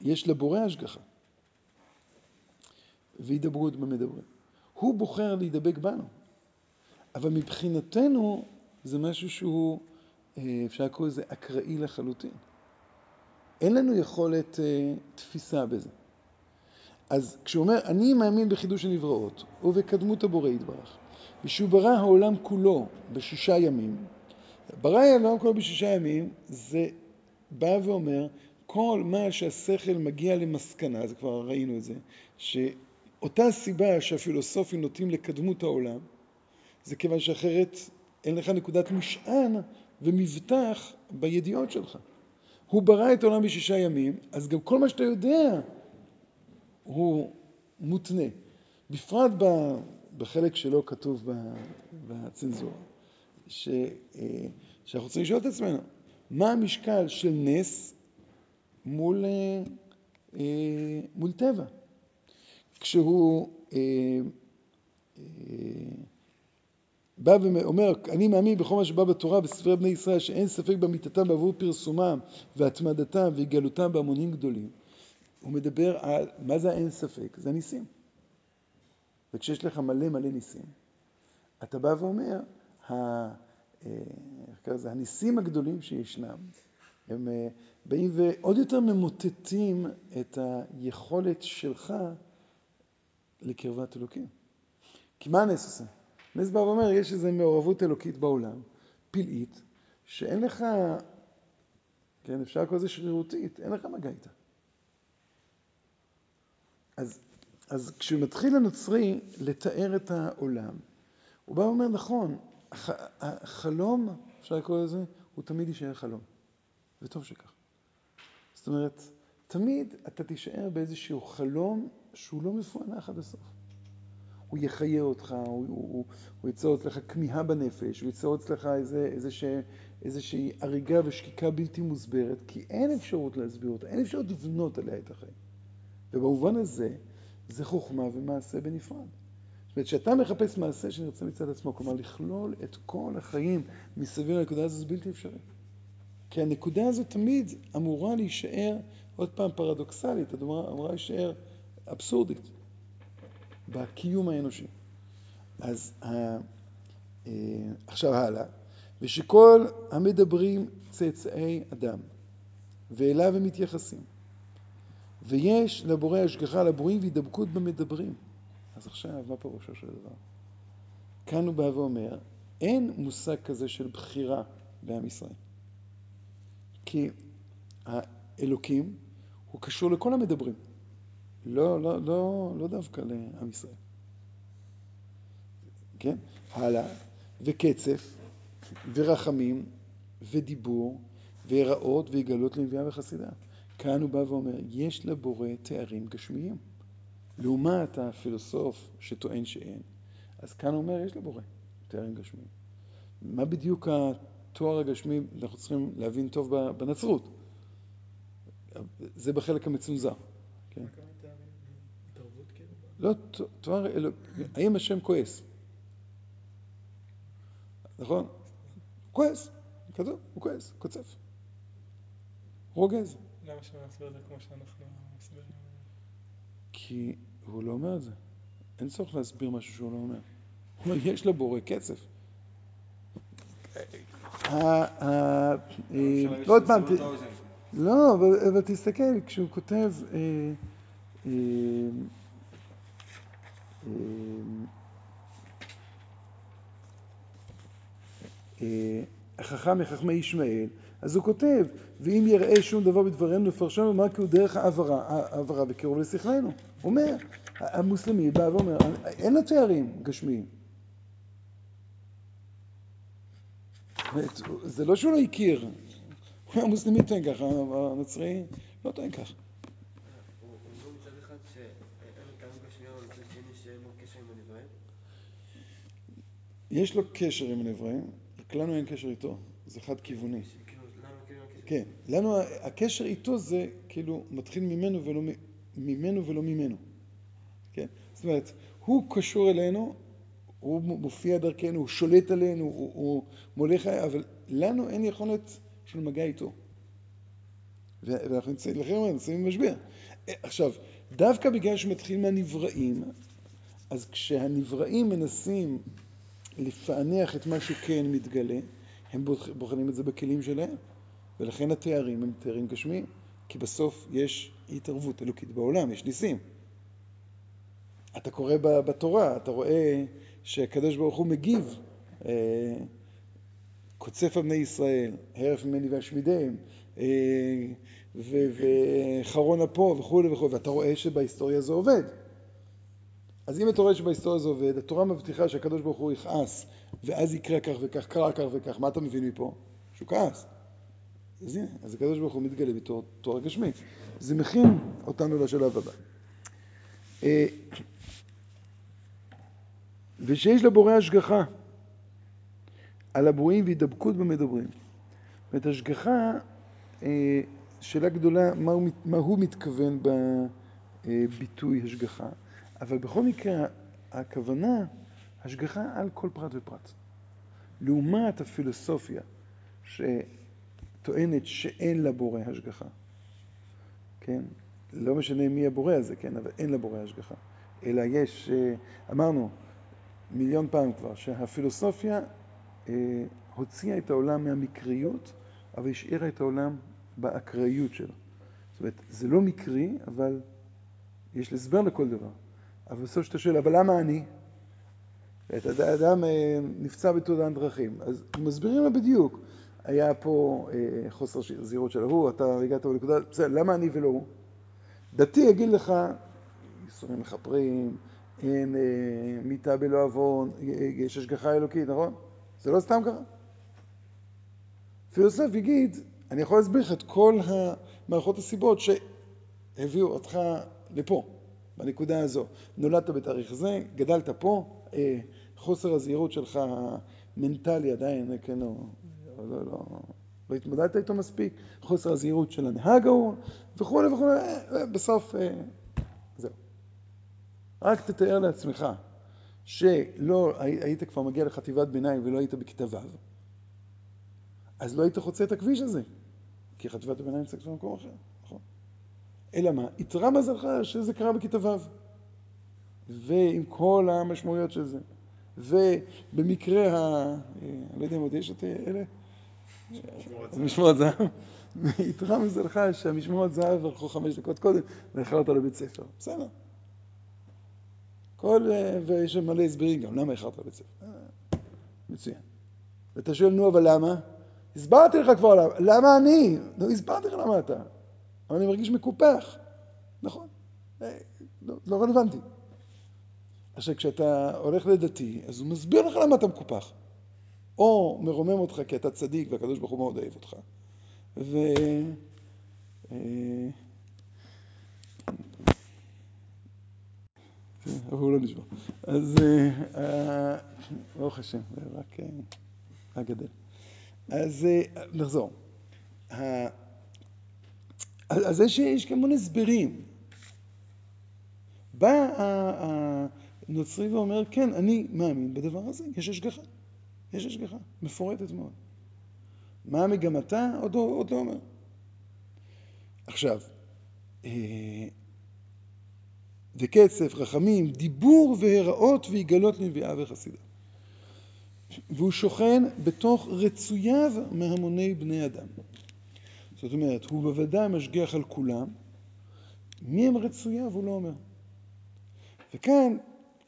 יש לבורא השגחה והידברות במדברים. הוא בוחר להידבק בנו, אבל מבחינתנו זה משהו שהוא, אה, אפשר לקרוא לזה אקראי לחלוטין. אין לנו יכולת אה, תפיסה בזה. אז כשהוא אומר, אני מאמין בחידוש הנבראות ובקדמות הבורא יתברך, ושהוא ברא העולם כולו בשישה ימים, ברא העולם כולו בשישה ימים, זה בא ואומר, כל מה שהשכל מגיע למסקנה, זה כבר ראינו את זה, שאותה סיבה שהפילוסופים נוטים לקדמות העולם, זה כיוון שאחרת אין לך נקודת משען ומבטח בידיעות שלך. הוא ברא את העולם בשישה ימים, אז גם כל מה שאתה יודע הוא מותנה. בפרט בחלק שלא כתוב בצנזורה, ש, אה, שאנחנו צריכים לשאול את עצמנו, מה המשקל של נס מול, אה, אה, מול טבע? כשהוא בא ואומר, אני מאמין בכל מה שבא בתורה, בספרי בני ישראל, שאין ספק באמיתתם בעבור פרסומם והתמדתם והגלותם בהמונים גדולים. הוא מדבר על, מה זה האין ספק? זה ניסים. וכשיש לך מלא מלא ניסים, אתה בא ואומר, ה, זה, הניסים הגדולים שישנם, הם אה, באים ועוד יותר ממוטטים את היכולת שלך לקרבת אלוקים. כי מה הנס עושה? נס בא ואומר, יש איזו מעורבות אלוקית בעולם, פלאית, שאין לך, כן, אפשר לקרוא לזה שרירותית, אין לך מגע איתה. אז, אז כשמתחיל הנוצרי לתאר את העולם, הוא בא ואומר, נכון, הח, החלום, אפשר לקרוא לזה, הוא תמיד יישאר חלום. וטוב שכך. זאת אומרת, תמיד אתה תישאר באיזשהו חלום שהוא לא מפוענח עד הסוף. הוא יחיה אותך, הוא, הוא, הוא ייצור אצלך כמיהה בנפש, הוא ייצור אצלך איזה, איזושה, איזושהי הריגה ושקיקה בלתי מוסברת, כי אין אפשרות להסביר אותה, אין אפשרות לבנות עליה את החיים. ובמובן הזה, זה חוכמה ומעשה בנפרד. זאת אומרת, כשאתה מחפש מעשה שנרצה מצד עצמו, כלומר לכלול את כל החיים מסביב לנקודה הזו, זה בלתי אפשרי. כי הנקודה הזו תמיד אמורה להישאר, עוד פעם פרדוקסלית, אמורה להישאר אבסורדית. בקיום האנושי. אז אה, עכשיו הלאה, ושכל המדברים צאצאי אדם, ואליו הם מתייחסים, ויש לבורא השגחה לבורים והידבקות במדברים. אז עכשיו, מה פירושו של דבר? כאן הוא בא ואומר, אין מושג כזה של בחירה בעם ישראל. כי האלוקים הוא קשור לכל המדברים. לא, לא, לא, לא דווקא לעם ישראל. כן? הלאה. וקצף, ורחמים, ודיבור, והיראות, ויגלות לנביאה וחסידה. כאן הוא בא ואומר, יש לבורא תארים גשמיים. לעומת הפילוסוף שטוען שאין, אז כאן הוא אומר, יש לבורא תארים גשמיים. מה בדיוק התואר הגשמי, אנחנו צריכים להבין טוב בנצרות. זה בחלק המצונזר. כן? לא, תואר אלוק... האם השם כועס? נכון? כועס, כתוב, הוא כועס, קוצף. רוגז. למה שלא נסביר את זה כמו שאנחנו מסבירים? כי הוא לא אומר את זה. אין צורך להסביר משהו שהוא לא אומר. הוא אומר, יש לבורא קצף. עוד פעם, לא, אבל תסתכל, כשהוא כותב... החכם מחכמי ישמעאל, אז הוא כותב, ואם יראה שום דבר בדברינו לפרשנו, מה כי הוא דרך העברה וקירוב לשכלנו. הוא אומר, המוסלמי בא ואומר, אין לו תארים גשמיים. זה לא שהוא לא הכיר, המוסלמי טוען ככה, הנוצרי לא טוען ככה. יש לו קשר עם הנבראים, רק לנו אין קשר איתו, זה חד כיווני. כאילו, כן, לנו הקשר איתו זה כאילו מתחיל ממנו ולא ממנו. ולא ממנו. כן? זאת אומרת, הוא קשור אלינו, הוא מופיע דרכנו, הוא שולט עלינו, הוא, הוא מוליך, אבל לנו אין יכולת של מגע איתו. ואנחנו נמצאים, לכן נמצאים במשבר. עכשיו, דווקא בגלל שמתחיל מהנבראים, אז כשהנבראים מנסים לפענח את מה שכן מתגלה, הם בוחנים את זה בכלים שלהם, ולכן התארים הם תארים גשמיים, כי בסוף יש התערבות אלוקית בעולם, יש ניסים. אתה קורא בתורה, אתה רואה שהקדוש ברוך הוא מגיב, אה, קוצף על בני ישראל, הרף ממני ואשמידיהם, אה, וחרון אפו וכו' וכו', ואתה רואה שבהיסטוריה זה עובד. אז אם אתה רואה שבהיסטוריה זה עובד, התורה מבטיחה שהקדוש ברוך הוא יכעס, ואז יקרה כך וכך, קרה כך וכך, מה אתה מבין מפה? שהוא כעס. אז הנה, אז הקדוש ברוך הוא מתגלה בתור תורה גשמית. זה מכין אותנו לשלב הבא. אה, ושיש לבורא השגחה על הברואים והידבקות במדברים. זאת השגחה, אה, שאלה גדולה, מה הוא, מה הוא מתכוון בביטוי השגחה, אבל בכל מקרה, הכוונה, השגחה על כל פרט ופרט. לעומת הפילוסופיה, שטוענת שאין לבורא השגחה, כן? לא משנה מי הבורא הזה, כן? אבל אין לבורא השגחה. אלא יש, אה, אמרנו מיליון פעם כבר, שהפילוסופיה אה, הוציאה את העולם מהמקריות, אבל השאירה את העולם באקראיות שלו. זאת אומרת, זה לא מקרי, אבל יש הסבר לכל דבר. אבל בסוף שאתה שואל, אבל למה אני? אדם אה, נפצע בתעודת דרכים, אז מסבירים לו בדיוק. היה פה אה, חוסר זהירות של ההוא, אתה הגעת בנקודה, בסדר, למה אני ולא הוא? דתי יגיד לך, ייסורים מכפרים, אין אה, מיתה בלא עוון, יש השגחה אלוקית, נכון? זה לא סתם ככה. פילוסוף יגיד, אני יכול להסביר לך את כל המערכות הסיבות שהביאו אותך לפה, בנקודה הזו. נולדת בתאריך זה, גדלת פה, אה, חוסר הזהירות שלך מנטלי עדיין, כן, לא, לא, לא, לא התמודדת איתו מספיק, חוסר הזהירות של הנהג ההוא, וכולי וכולי, אה, בסוף, אה, זהו. רק תתאר לעצמך שלא היית כבר מגיע לחטיבת ביניים ולא היית בכיתה ו', אז לא היית חוצה את הכביש הזה, כי חטיבת הביניים זה כבר במקום אחר, נכון? אלא מה? יתרה מזלך שזה קרה בכיתה ו', ועם כל המשמעויות של זה. ובמקרה ה... אני לא יודע אם עוד יש את אלה? משמורת זהב. יתרה מזלך שהמשמורת זהב הלכו חמש דקות קודם ואיחרת לבית ספר. בסדר. כל... ויש מלא הסברים גם, למה איחרת לבית ספר? מצוין. ואתה שואל, נו, אבל למה? הסברתי לך כבר למה. למה אני? נו, הסברתי לך למה אתה. אבל אני מרגיש מקופח. נכון. לא, לא רלוונטי. עכשיו, כשאתה הולך לדתי, אז הוא מסביר לך למה אתה מקופח. או מרומם אותך כי אתה צדיק והקדוש ברוך הוא מאוד אוהב אותך. ו... אה, הוא לא נשמע. אז אה, ברוך השם, רק אה, גדל. אז נחזור. אז יש כמון הסברים. בא נוצרי ואומר, כן, אני מאמין בדבר הזה, יש השגחה. יש השגחה, מפורטת מאוד. מה מגמתה? עוד לא, עוד לא אומר. עכשיו, אה, וקצף, רחמים, דיבור והראות ויגלות לנביאה וחסידה. והוא שוכן בתוך רצוייו מהמוני בני אדם. זאת אומרת, הוא בוודאי משגיח על כולם. מי הם רצוייו? הוא לא אומר. וכאן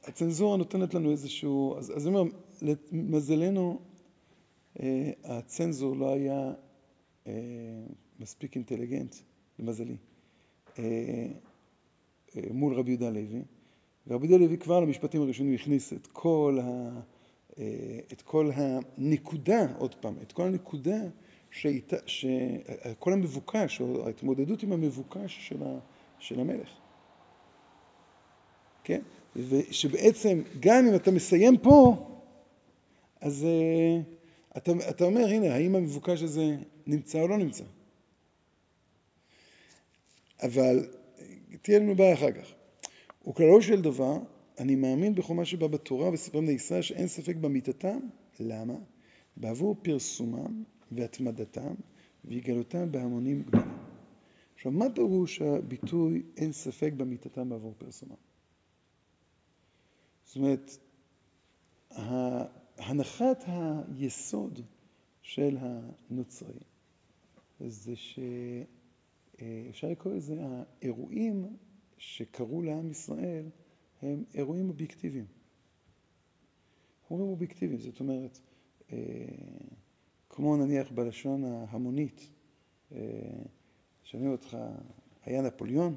הצנזורה נותנת לנו איזשהו, אז, אז אני אומר, למזלנו, אה, הצנזור לא היה אה, מספיק אינטליגנט, למזלי, אה, מול רבי יהודה לוי, ורבי יהודה לוי כבר למשפטים הראשונים הכניס את כל, ה, את כל הנקודה, עוד פעם, את כל הנקודה שכל המבוקש, או ההתמודדות עם המבוקש של, ה, של המלך. כן? ושבעצם, גם אם אתה מסיים פה, אז uh, אתה, אתה אומר, הנה, האם המבוקש הזה נמצא או לא נמצא? אבל תהיה לנו בעיה אחר כך. וכללו של דבר, אני מאמין בחומה שבא בתורה וספרי בני ישראל שאין ספק באמיתתם. למה? בעבור פרסומם והתמדתם והגלותם בהמונים גדולים. עכשיו, מה פירוש הביטוי אין ספק באמיתתם בעבור פרסומם? זאת אומרת, הנחת היסוד של הנוצרי זה שאפשר לקרוא לזה האירועים שקרו לעם ישראל הם אירועים אובייקטיביים. אירועים אובייקטיביים, זאת אומרת, אה, כמו נניח בלשון ההמונית, אה, שומעים אותך, היה נפוליאון?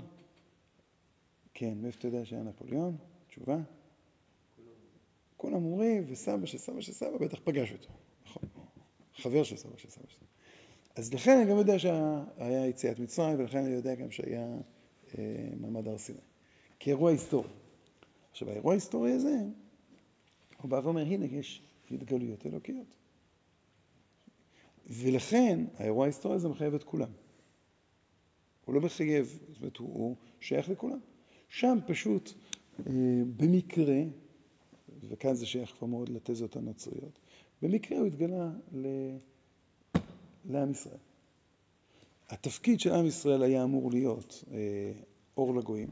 כן, מאיפה אתה יודע שהיה נפוליאון? תשובה? כולם אומרים, וסבא של סבא של סבא בטח פגש אותו, נכון? חבר של סבא של סבא של סבא. אז לכן אני גם יודע שהיה יציאת מצרים, ולכן אני יודע גם שהיה אה, מעמד הר סיני. כאירוע היסטורי. עכשיו, האירוע ההיסטורי הזה, הוא בא ואומר, הנה, יש התגלויות אלוקיות. ולכן, האירוע ההיסטורי הזה מחייב את כולם. הוא לא מחייב, זאת אומרת, הוא, הוא שייך לכולם. שם פשוט, אה, במקרה, וכאן זה שייך כבר מאוד לתזות הנוצריות, במקרה הוא התגלה ל... לעם ישראל. התפקיד של עם ישראל היה אמור להיות אה, אור לגויים,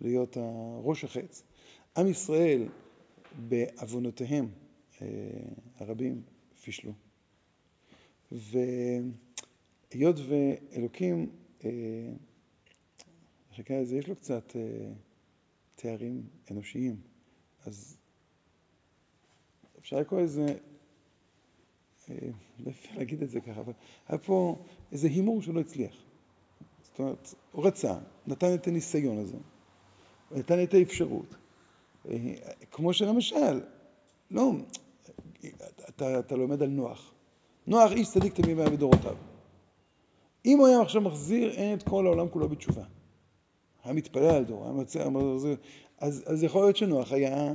להיות ראש החץ. עם ישראל בעוונותיהם אה, הרבים פישלו. והיות ואלוקים, אה, חכה לזה, יש לו קצת אה, תארים אנושיים, אז אפשר לקרוא לזה, לא אפשר להגיד את זה ככה, אבל היה פה איזה הימור שלא הצליח. זאת אומרת, הוא רצה, נתן את הניסיון הזה, נתן את האפשרות. כמו שלמשל, לא, אתה, אתה לומד על נוח. נוח איש צדיק תמים והיה בדורותיו. אם הוא היה עכשיו מחזיר את כל העולם כולו בתשובה, היה מתפלל על דור, היה מצא, אז, אז יכול להיות שנוח היה,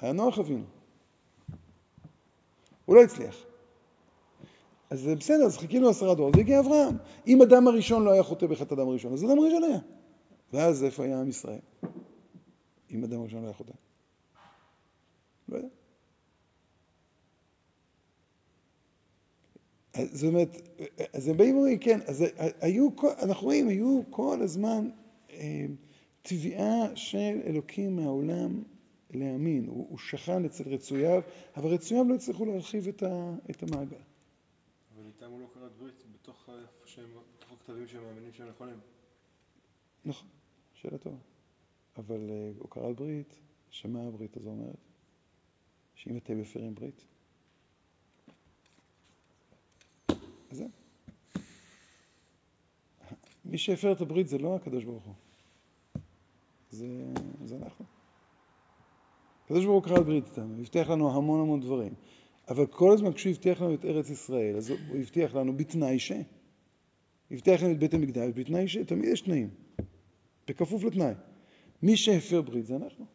היה נוח אבינו. הוא לא הצליח. אז זה בסדר, אז חיכינו עשרה דורות, והגיע אברהם. אם אדם הראשון לא היה חוטא בחטא אדם הראשון, אז אדם הראשון היה. ואז איפה היה עם ישראל? אם אדם הראשון לא היה חוטא. לא יודע. זאת אומרת, אז הם באים ואומרים, כן, אז היו, אנחנו רואים, היו כל הזמן אה, תביעה של אלוקים מהעולם להאמין. הוא, הוא שכן אצל רצוייו, אבל רצוייו לא הצליחו להרחיב את, ה, את המעגל. אבל איתם הוא לא כרת ברית בתוך, שהם, בתוך הכתבים שהם מאמינים שהם נכונים. נכון, שאלה טובה. אבל uh, הוא כרת ברית, שמה הברית הזו אומרת? שאם אתם מפרים ברית, אז. מי שהפר את הברית זה לא הקדוש ברוך הוא, זה, זה אנחנו. הקדוש ברוך הוא קרא ברית איתנו, הוא הבטיח לנו המון המון דברים. אבל כל הזמן כשהוא הבטיח לנו את ארץ ישראל, אז הוא הבטיח לנו בתנאי ש... הבטיח לנו את בית המקדש בתנאי ש... תמיד יש תנאים. בכפוף לתנאי. מי שהפר ברית זה אנחנו.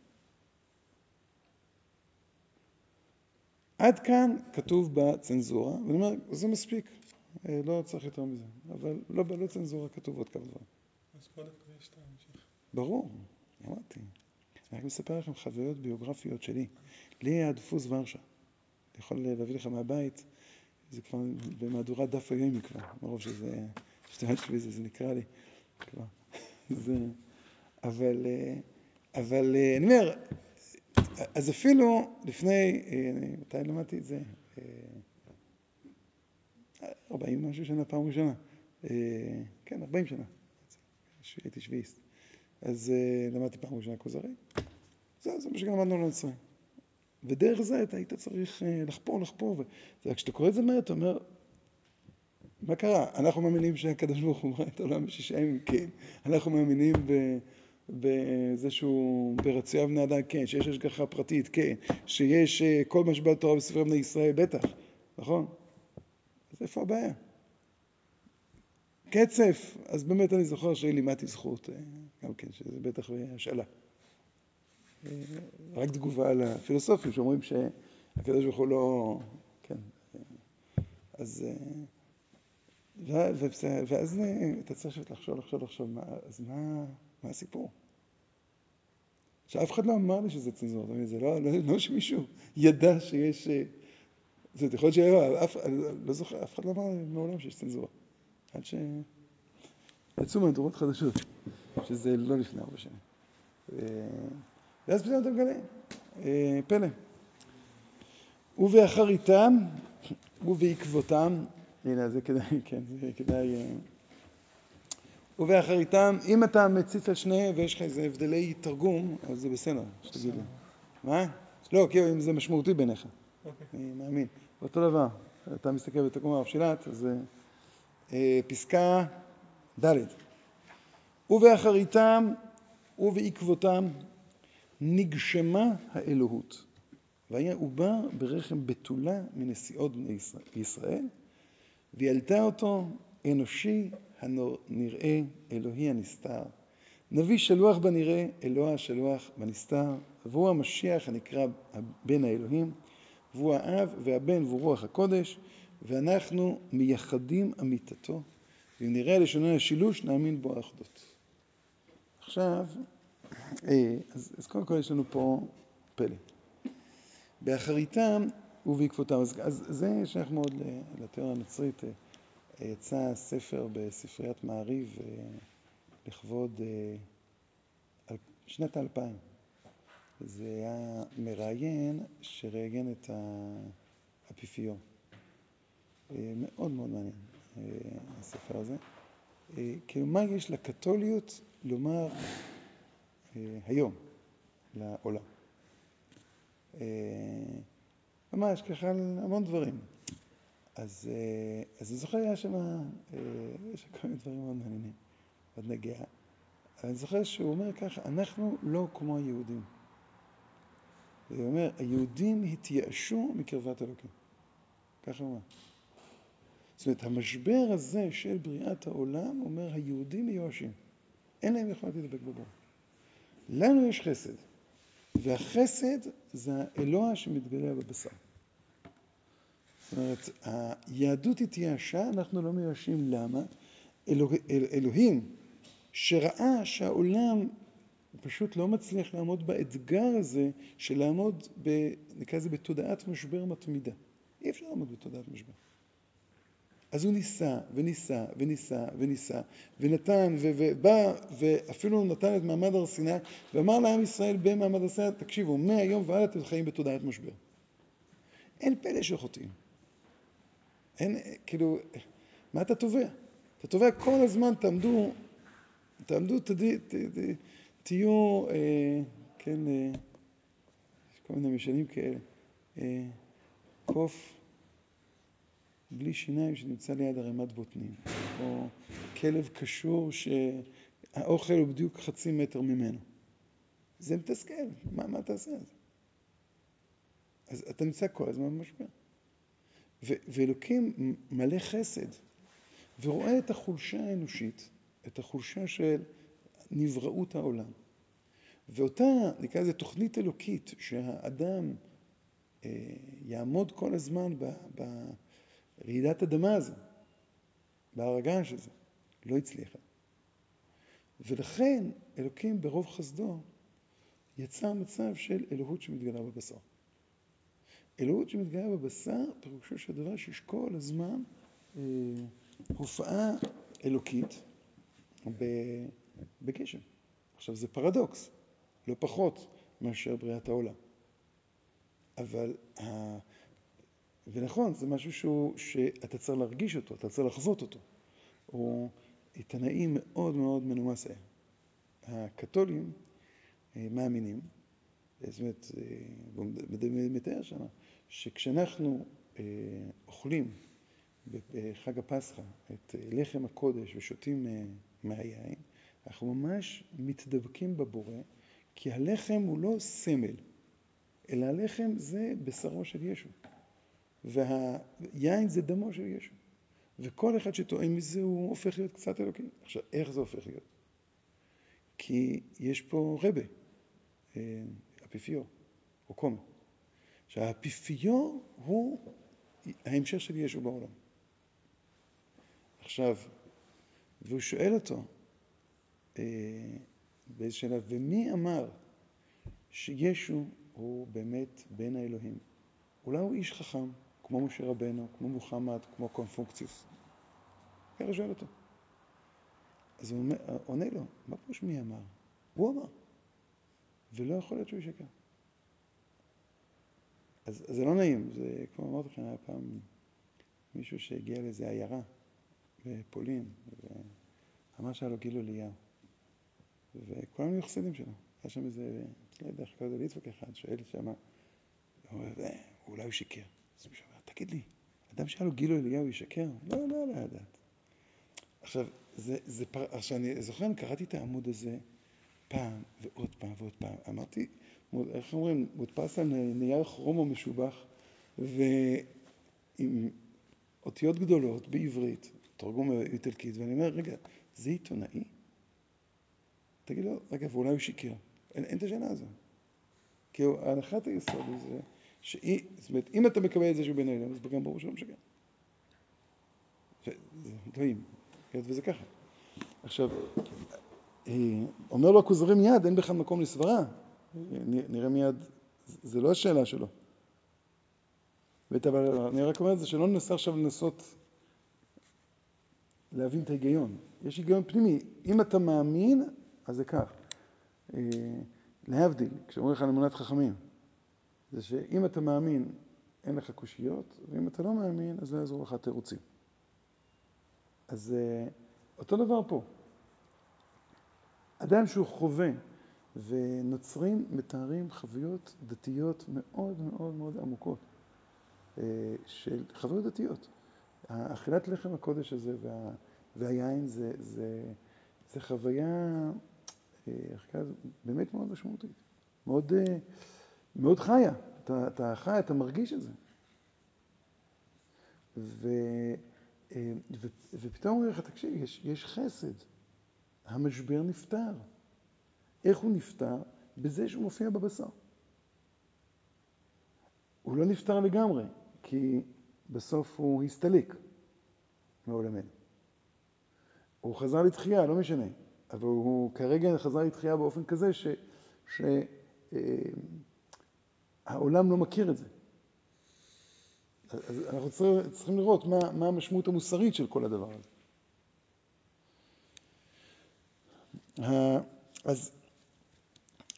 עד כאן כתוב בצנזורה, ואני אומר, זה מספיק, אה, לא צריך יותר מזה, אבל לא, לא צנזורה, כתוב עוד כמה דברים. אז פה דווקא יש את ההמשך. ברור, אמרתי. אני רק מספר לכם חוויות ביוגרפיות שלי. לי היה דפוס ורשה. אני יכול להביא לך מהבית, זה כבר במהדורת דף היומי כבר, מרוב שזה, השתמש בזה, זה נקרא לי כבר. זה, אבל, אבל אני אומר, אז אפילו לפני, מתי למדתי את זה? 40 משהו שנה, פעם ראשונה. כן, 40 שנה. הייתי שביעיסט. אז למדתי פעם ראשונה כוזרי. זה, זה מה שגם למדנו לנוצרים. ודרך זה אתה היית צריך לחפור, לחפור. וכשאתה קורא את זה מהר, אתה אומר, מה קרה? אנחנו מאמינים שהקדוש ברוך הוא ברא את העולם בשישה ימים, כן. אנחנו מאמינים בזה שהוא ברצועה בני אדם, כן. שיש השגחה פרטית, כן. שיש כל מה שבא בתורה בספרי בני ישראל, בטח, נכון? אז איפה הבעיה? קצף, אז באמת אני זוכר שלימדתי זכות, אה, גם כן, שזה בטח השאלה. אה, רק תגובה על הפילוסופים שאומרים שהקדוש ברוך הוא לא... כן. אז... ואז אתה צריך לחשוב, לחשוב, לחשוב, אז מה, מה הסיפור? שאף אחד לא אמר לי שזה צנזורה, זה לא, לא, לא שמישהו ידע שיש... זאת יכול להיות שהיה, לא זוכר, אף אחד לא אמר מעולם שיש צנזורה. עד שיצאו מהדורות חדשות, שזה לא לפני ארבע שנים. ואז פתאום אתה מגלה, אה, פלא. ובאחריתם ובעקבותם, הנה זה כדאי, כן, זה כדאי... אה, ובאחריתם, אם אתה מציץ על שניהם ויש לך איזה הבדלי תרגום, אז זה בסדר, שתגיד לי. מה? לא, כי אם זה משמעותי בעיניך. אוקיי. אני מאמין. אותו דבר, אתה מסתכל בתרגום הרב שילת, אז אה, פסקה ד' ובאחריתם ובעקבותם נגשמה האלוהות. והיה עובר ברחם בתולה מנסיעות בני ישראל, ויעלתה אותו אנושי הנראה, אלוהי הנסתר. נביא שלוח בנראה, אלוה השלוח בנסתר, והוא המשיח הנקרא בן האלוהים, והוא האב והבן והוא רוח הקודש, ואנחנו מייחדים אמיתתו, ואם נראה לשוננו השילוש, נאמין בו האחדות. עכשיו, אה, אז, אז קודם כל יש לנו פה פלא. באחריתם ובעקבותם. אז, אז זה שייך מאוד לתיאוריה הנוצרית. אה, יצא ספר בספריית מעריב אה, לכבוד שנת האלפיים. זה היה מראיין שראיין את האפיפיור. מאוד מאוד מעניין הספר הזה. כאילו מה יש לקתוליות לומר היום לעולם. אה, ממש ככה על המון דברים. אז, אה, אז אני זוכר, היה שם, אה, יש כל מיני דברים מאוד מעניינים, עוד נגיע. אני זוכר שהוא אומר ככה, אנחנו לא כמו היהודים. הוא אומר, היהודים התייאשו מקרבת אלוקים. ככה הוא אומר. זאת אומרת, המשבר הזה של בריאת העולם, אומר, היהודים מיואשים. אין להם יכולת לדבק בבור. לנו יש חסד. והחסד זה האלוה שמתגלה בבשר. זאת אומרת, היהדות התייאשה, אנחנו לא מיואשים. למה? אלוה, אל, אלוהים שראה שהעולם פשוט לא מצליח לעמוד באתגר הזה של לעמוד, נקרא לזה, בתודעת משבר מתמידה. אי אפשר לעמוד בתודעת משבר. אז הוא ניסה, וניסה, וניסה, וניסה, ונתן, ובא, ואפילו נתן את מעמד הר סיני, ואמר לעם ישראל במעמד הר סיני, תקשיבו, מהיום והלאה אתם חיים בתודעת משבר. אין פלא שחוטאים. אין, כאילו, מה אתה תובע? אתה תובע כל הזמן, תעמדו, תעמדו, תדי, ת, ת, תהיו, אה, כן, אה, יש כל מיני משנים כאלה, אה, קוף בלי שיניים שנמצא ליד ערימת בוטנים, או כלב קשור שהאוכל הוא בדיוק חצי מטר ממנו. זה מתסכל, מה, מה תעשה אז? אז אתה נמצא כל הזמן במשבר. ואלוקים מלא חסד, ורואה את החולשה האנושית, את החולשה של נבראות העולם. ואותה, נקרא לזה תוכנית אלוקית, שהאדם אה, יעמוד כל הזמן ב, ב, רעידת אדמה הזו, בהר הגעש הזה, לא הצליחה. ולכן אלוקים ברוב חסדו יצר מצב של אלוהות שמתגלה בבשר. אלוהות שמתגלה בבשר, פירושו של דבר שיש כל הזמן אה, הופעה אלוקית בגשם. עכשיו זה פרדוקס, לא פחות מאשר בריאת העולם. אבל ונכון, זה משהו שהוא, שאתה צריך להרגיש אותו, אתה צריך לחזות אותו. הוא עיתונאי מאוד מאוד מנומס היה. הקתולים אה, מאמינים, זאת אומרת, הוא אה, מתאר שם, שכשאנחנו אה, אוכלים בחג הפסחא את לחם הקודש ושותים מהיין, אנחנו ממש מתדבקים בבורא, כי הלחם הוא לא סמל, אלא הלחם זה בשרו של ישו. והיין זה דמו של ישו. וכל אחד שטועה מזה הוא הופך להיות קצת אלוקי. עכשיו, איך זה הופך להיות? כי יש פה רבה, אה, אפיפיור, או קומה. עכשיו, האפיפיור הוא ההמשך של ישו בעולם. עכשיו, והוא שואל אותו אה, באיזה שלב, ומי אמר שישו הוא באמת בן האלוהים? אולי הוא איש חכם, כמו משה רבנו, כמו מוחמד, כמו קונפונקציוס. ככה שואל אותו. אז הוא עונה לו, מה פירוש מי אמר? הוא אמר. ולא יכול להיות שהוא ישקר. אז, אז זה לא נעים, זה כמו אמרתי לכם, היה פעם מישהו שהגיע לאיזה עיירה בפולין, ואמר שהיה לו גילו אליהו. וכולם היו חסידים שלו. היה שם איזה, לא יודע איך קוראים לזה, ליצחק אחד, שואל שם, הוא אומר, אה, אולי הוא שיקר. אז מישהו אומר, תגיד לי, אדם שהיה לו גילו אליהו ישקר? לא, לא יעלה לא לדעת. עכשיו, זה, זה פר... עכשיו, אני זוכר, אני קראתי את העמוד הזה פעם ועוד פעם ועוד פעם. אמרתי, איך אומרים, מודפס על נייר כרומו משובח, ועם אותיות גדולות בעברית, תרגום איטלקית, ואני אומר, רגע, זה עיתונאי? תגיד לו, רגע, ואולי הוא שיקר. אין, אין את השאלה הזו. כי הנחת היסוד היא שאי, זאת אומרת, אם אתה מקבל את זה שהוא בן אדם, אז גם ברור שהוא לא משקר. טועים, וזה ככה. עכשיו, אה, אומר לו הכוזרי מיד, אין בכלל מקום לסברה. נראה מיד, זה לא השאלה שלו. אבל אני רק אומר את זה, שלא ננסה עכשיו לנסות להבין את ההיגיון. יש היגיון פנימי. אם אתה מאמין, אז זה כך. אה, להבדיל, כשאומרים לך על אמונת חכמים, זה שאם אתה מאמין, אין לך קושיות, ואם אתה לא מאמין, אז לא יעזור לך תירוצים. אז אה, אותו דבר פה. אדם שהוא חווה, ונוצרים מתארים חוויות דתיות מאוד מאוד מאוד עמוקות, אה, של חוויות דתיות. אכילת לחם הקודש הזה וה, והיין זה, זה, זה חוויה אה, באמת מאוד משמעותית, מאוד, מאוד חיה. אתה, אתה חי, אתה מרגיש את זה. ו, ו, ופתאום אומר לך, תקשיב, יש, יש חסד. המשבר נפתר. איך הוא נפתר? בזה שהוא מופיע בבשר. הוא לא נפטר לגמרי, כי בסוף הוא הסתלק מעולמנו. הוא חזר לתחייה, לא משנה, אבל הוא כרגע חזר לתחייה באופן כזה שהעולם אה, לא מכיר את זה. אז אנחנו צריכים לראות מה, מה המשמעות המוסרית של כל הדבר הזה. אז,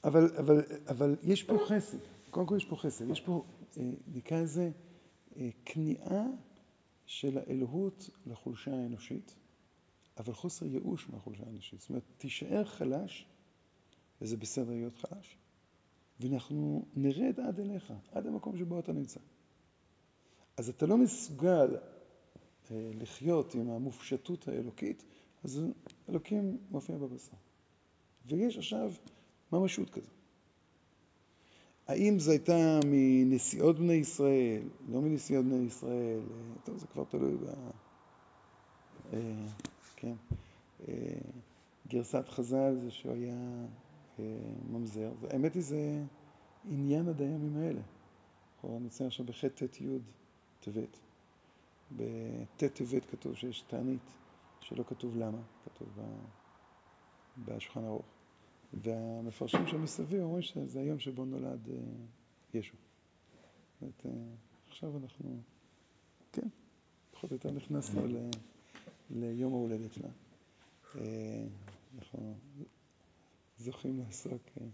אבל, אבל, אבל יש פה חסד, קודם כל יש פה חסד, יש פה, אה, נקרא לזה, אה, כניעה של האלוהות לחולשה האנושית, אבל חוסר ייאוש מהחולשה האנושית. זאת אומרת, תישאר חלש, וזה בסדר להיות חלש, ואנחנו נרד עד אליך, עד המקום שבו אתה נמצא. אז אתה לא מסוגל אה, לחיות עם המופשטות האלוקית, אז אלוקים מופיע בבשר. ויש עכשיו ממשות כזו. האם זו הייתה מנסיעות בני ישראל, לא מנסיעות בני ישראל, טוב, זה כבר תלוי ב... אה, כן. אה, גרסת חז"ל זה שהוא היה אה, ממזר, והאמת היא זה עניין עד הימים האלה. אנחנו נמצאים עכשיו בח' ט' י' טבת. בט' טבת כתוב שיש תענית שלא כתוב למה, כתוב בשולחן ערוך. והמפרשים של מסביב אומרים שזה היום שבו נולד אה, ישו. זאת אומרת, עכשיו אנחנו, כן, פחות או יותר נכנסנו ל, ליום ההולדת שלה. אה, אנחנו זוכים לעסוק אה,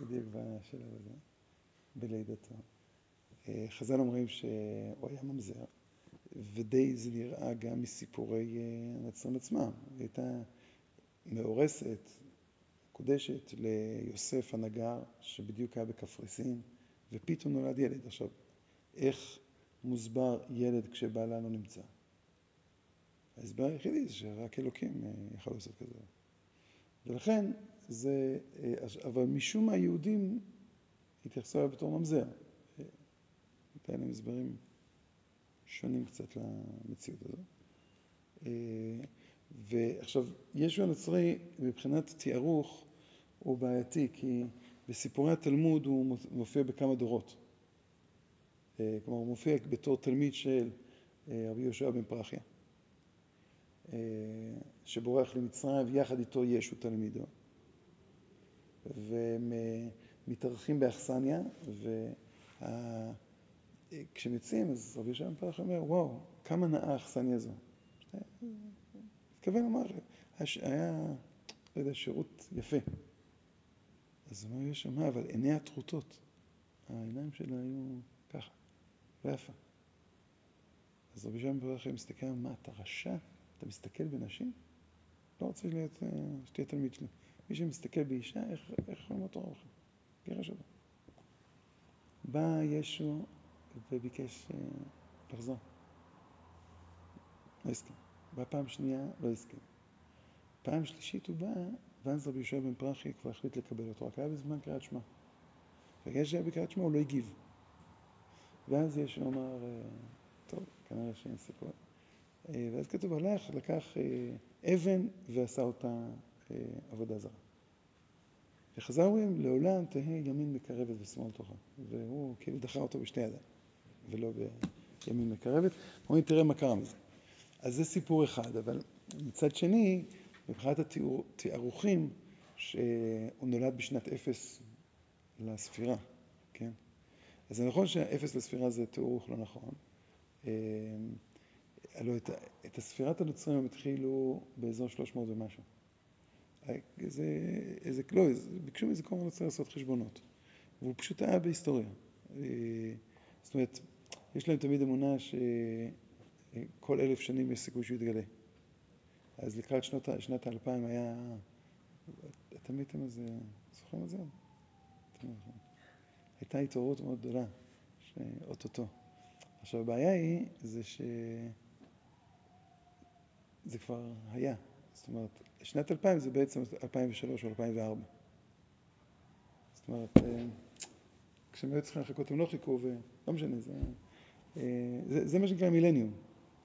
בדיוק בשלב הזה, בלידתו. חז"ל אומרים שהוא היה ממזר, ודי זה נראה גם מסיפורי הנצרים עצמם. היא הייתה מאורסת, מקודשת ליוסף הנגר, שבדיוק היה בקפריסין, ופתאום נולד ילד. עכשיו, איך מוסבר ילד כשבעלה לא נמצא? ההסבר היחידי זה שרק אלוקים אה, יכול לעשות כזה. ולכן זה, אה, אבל משום מה היהודים התייחסו אליו בתור ממזר. הייתה להם הסברים שונים קצת למציאות הזאת. ועכשיו, ישו הנוצרי מבחינת תיארוך הוא בעייתי, כי בסיפורי התלמוד הוא מופיע בכמה דורות. כלומר, הוא מופיע בתור תלמיד של רבי יהושע בן פרחיה, שבורח למצרים, ויחד איתו ישו תלמידו. והם מתארחים באכסניה, וכשהם יוצאים, אז רבי בן פרחיה אומר, וואו, כמה נאה האכסניה הזו. התכוון לומר, היה, לא יודע, שירות יפה. אז הוא אומר, יש שם, אבל עיניה טרוטות. העיניים שלה היו ככה, לא יפה. אז רבי שם ברכם מסתכל, מה, אתה רשע? אתה מסתכל בנשים? לא רוצה להיות, שתהיה תלמיד שלי. מי שמסתכל באישה, איך יכולים להיות תורה בכלל? גירש אותו. בא ישו וביקש לחזור. לא הסכים. בא פעם שנייה, לא הסכים. פעם שלישית הוא בא, ואז רבי יהושע בן פרחי כבר החליט לקבל אותו, רק היה בזמן קריאת שמע. בגלל שהיה בקריאת שמע הוא לא הגיב. ואז ישו אמר, טוב, כנראה שאין סיכוי. ואז כתוב, הלך, לקח אבן ועשה אותה עבודה זרה. וחזר אומרים, לעולם תהא ימין מקרבת ושמאל תוכה. והוא כאילו דחה אותו בשתי ידיים, ולא בימין מקרבת. אומרים, תראה מה קרה מזה. אז זה סיפור אחד, אבל מצד שני, מבחינת התיארוכים, שהוא נולד בשנת אפס לספירה, כן? אז זה נכון שהאפס לספירה זה תיארוך לא נכון. הלוא את, את הספירת הנוצרים הם התחילו באזור 300 ומשהו. זה, איזה, לא, ביקשו כל הזמן נוצרים לעשות חשבונות. והוא פשוט היה בהיסטוריה. זאת אומרת, יש להם תמיד אמונה שכל אלף שנים יש סיכוי שהוא יתגלה. אז לקראת שנות, שנת האלפיים היה... אתם הייתם איזה... זוכרים את זה? הייתה התעוררות מאוד גדולה, שאו-טו-טו. עכשיו, הבעיה היא, זה ש... זה כבר היה. זאת אומרת, שנת 2000 זה בעצם 2003 או 2004. זאת אומרת, כשהם היו צריכים לחכות, הם לא חיכו, ולא משנה, זה, זה, זה מה שנקרא מילניום.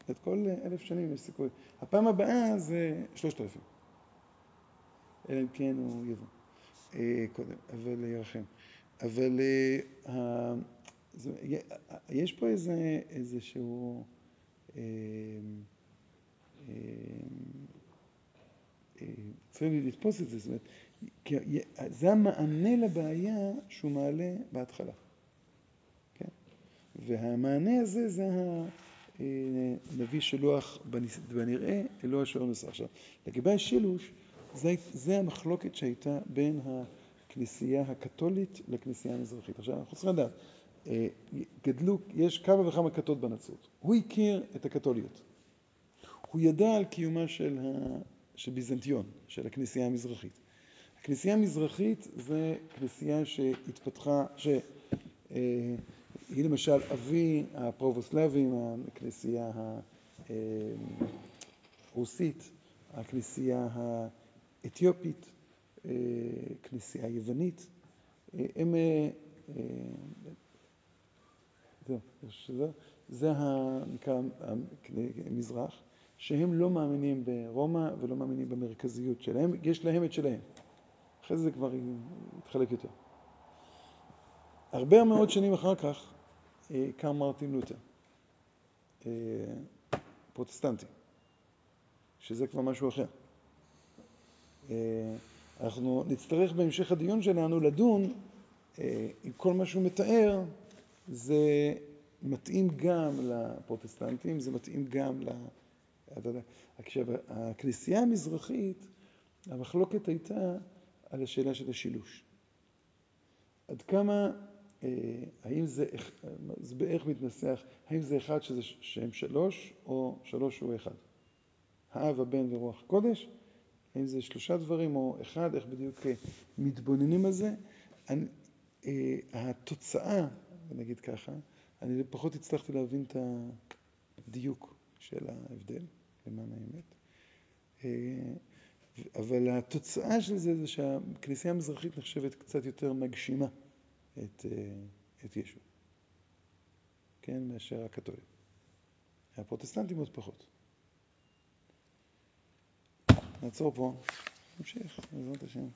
את כל אלף שנים יש סיכוי. הפעם הבאה זה שלושת אלפים. אלא אם כן הוא יבוא קודם, אבל ירחם. אבל יש פה איזה, איזשהו... צריכים לתפוס את זה, זאת אומרת, זה המענה לבעיה שהוא מעלה בהתחלה. כן? והמענה הזה זה הנביא שלוח בנראה, אלוה אשר נוסע. עכשיו, לגבי השילוש, זה, זה המחלוקת שהייתה בין הכנסייה הקתולית לכנסייה המזרחית. עכשיו, אנחנו צריכים לדעת, גדלו, יש כמה וכמה כתות בנצרות. הוא הכיר את הקתוליות. הוא ידע על קיומה של. של ביזנטיון, של הכנסייה המזרחית. הכנסייה המזרחית זה כנסייה שהתפתחה, שהיא למשל אבי הפרובוסלבים, הכנסייה הרוסית, הכנסייה האתיופית, כנסייה היוונית, הם, זה, זה נקרא המזרח. שהם לא מאמינים ברומא ולא מאמינים במרכזיות שלהם, יש להם את שלהם. אחרי זה כבר יתחלק יותר. הרבה מאוד שנים אחר כך קם מרטין לותר, פרוטסטנטי, שזה כבר משהו אחר. אנחנו נצטרך בהמשך הדיון שלנו לדון אם כל מה שהוא מתאר זה מתאים גם לפרוטסטנטים, זה מתאים גם ל... עכשיו, הכנסייה המזרחית, המחלוקת הייתה על השאלה של השילוש. עד כמה, האם זה, זה בערך מתנסח, האם זה אחד שזה שהם שלוש, או שלוש הוא אחד. האב, הבן ורוח קודש, האם זה שלושה דברים או אחד, איך בדיוק מתבוננים על זה. אני, התוצאה, נגיד ככה, אני פחות הצלחתי להבין את הדיוק של ההבדל. למען האמת. אבל התוצאה של זה זה שהכנסייה המזרחית נחשבת קצת יותר מגשימה את, את ישו, כן, מאשר הקתולים. הפרוטסטנטים עוד פחות. נעצור פה, נמשיך, בעזרת השם.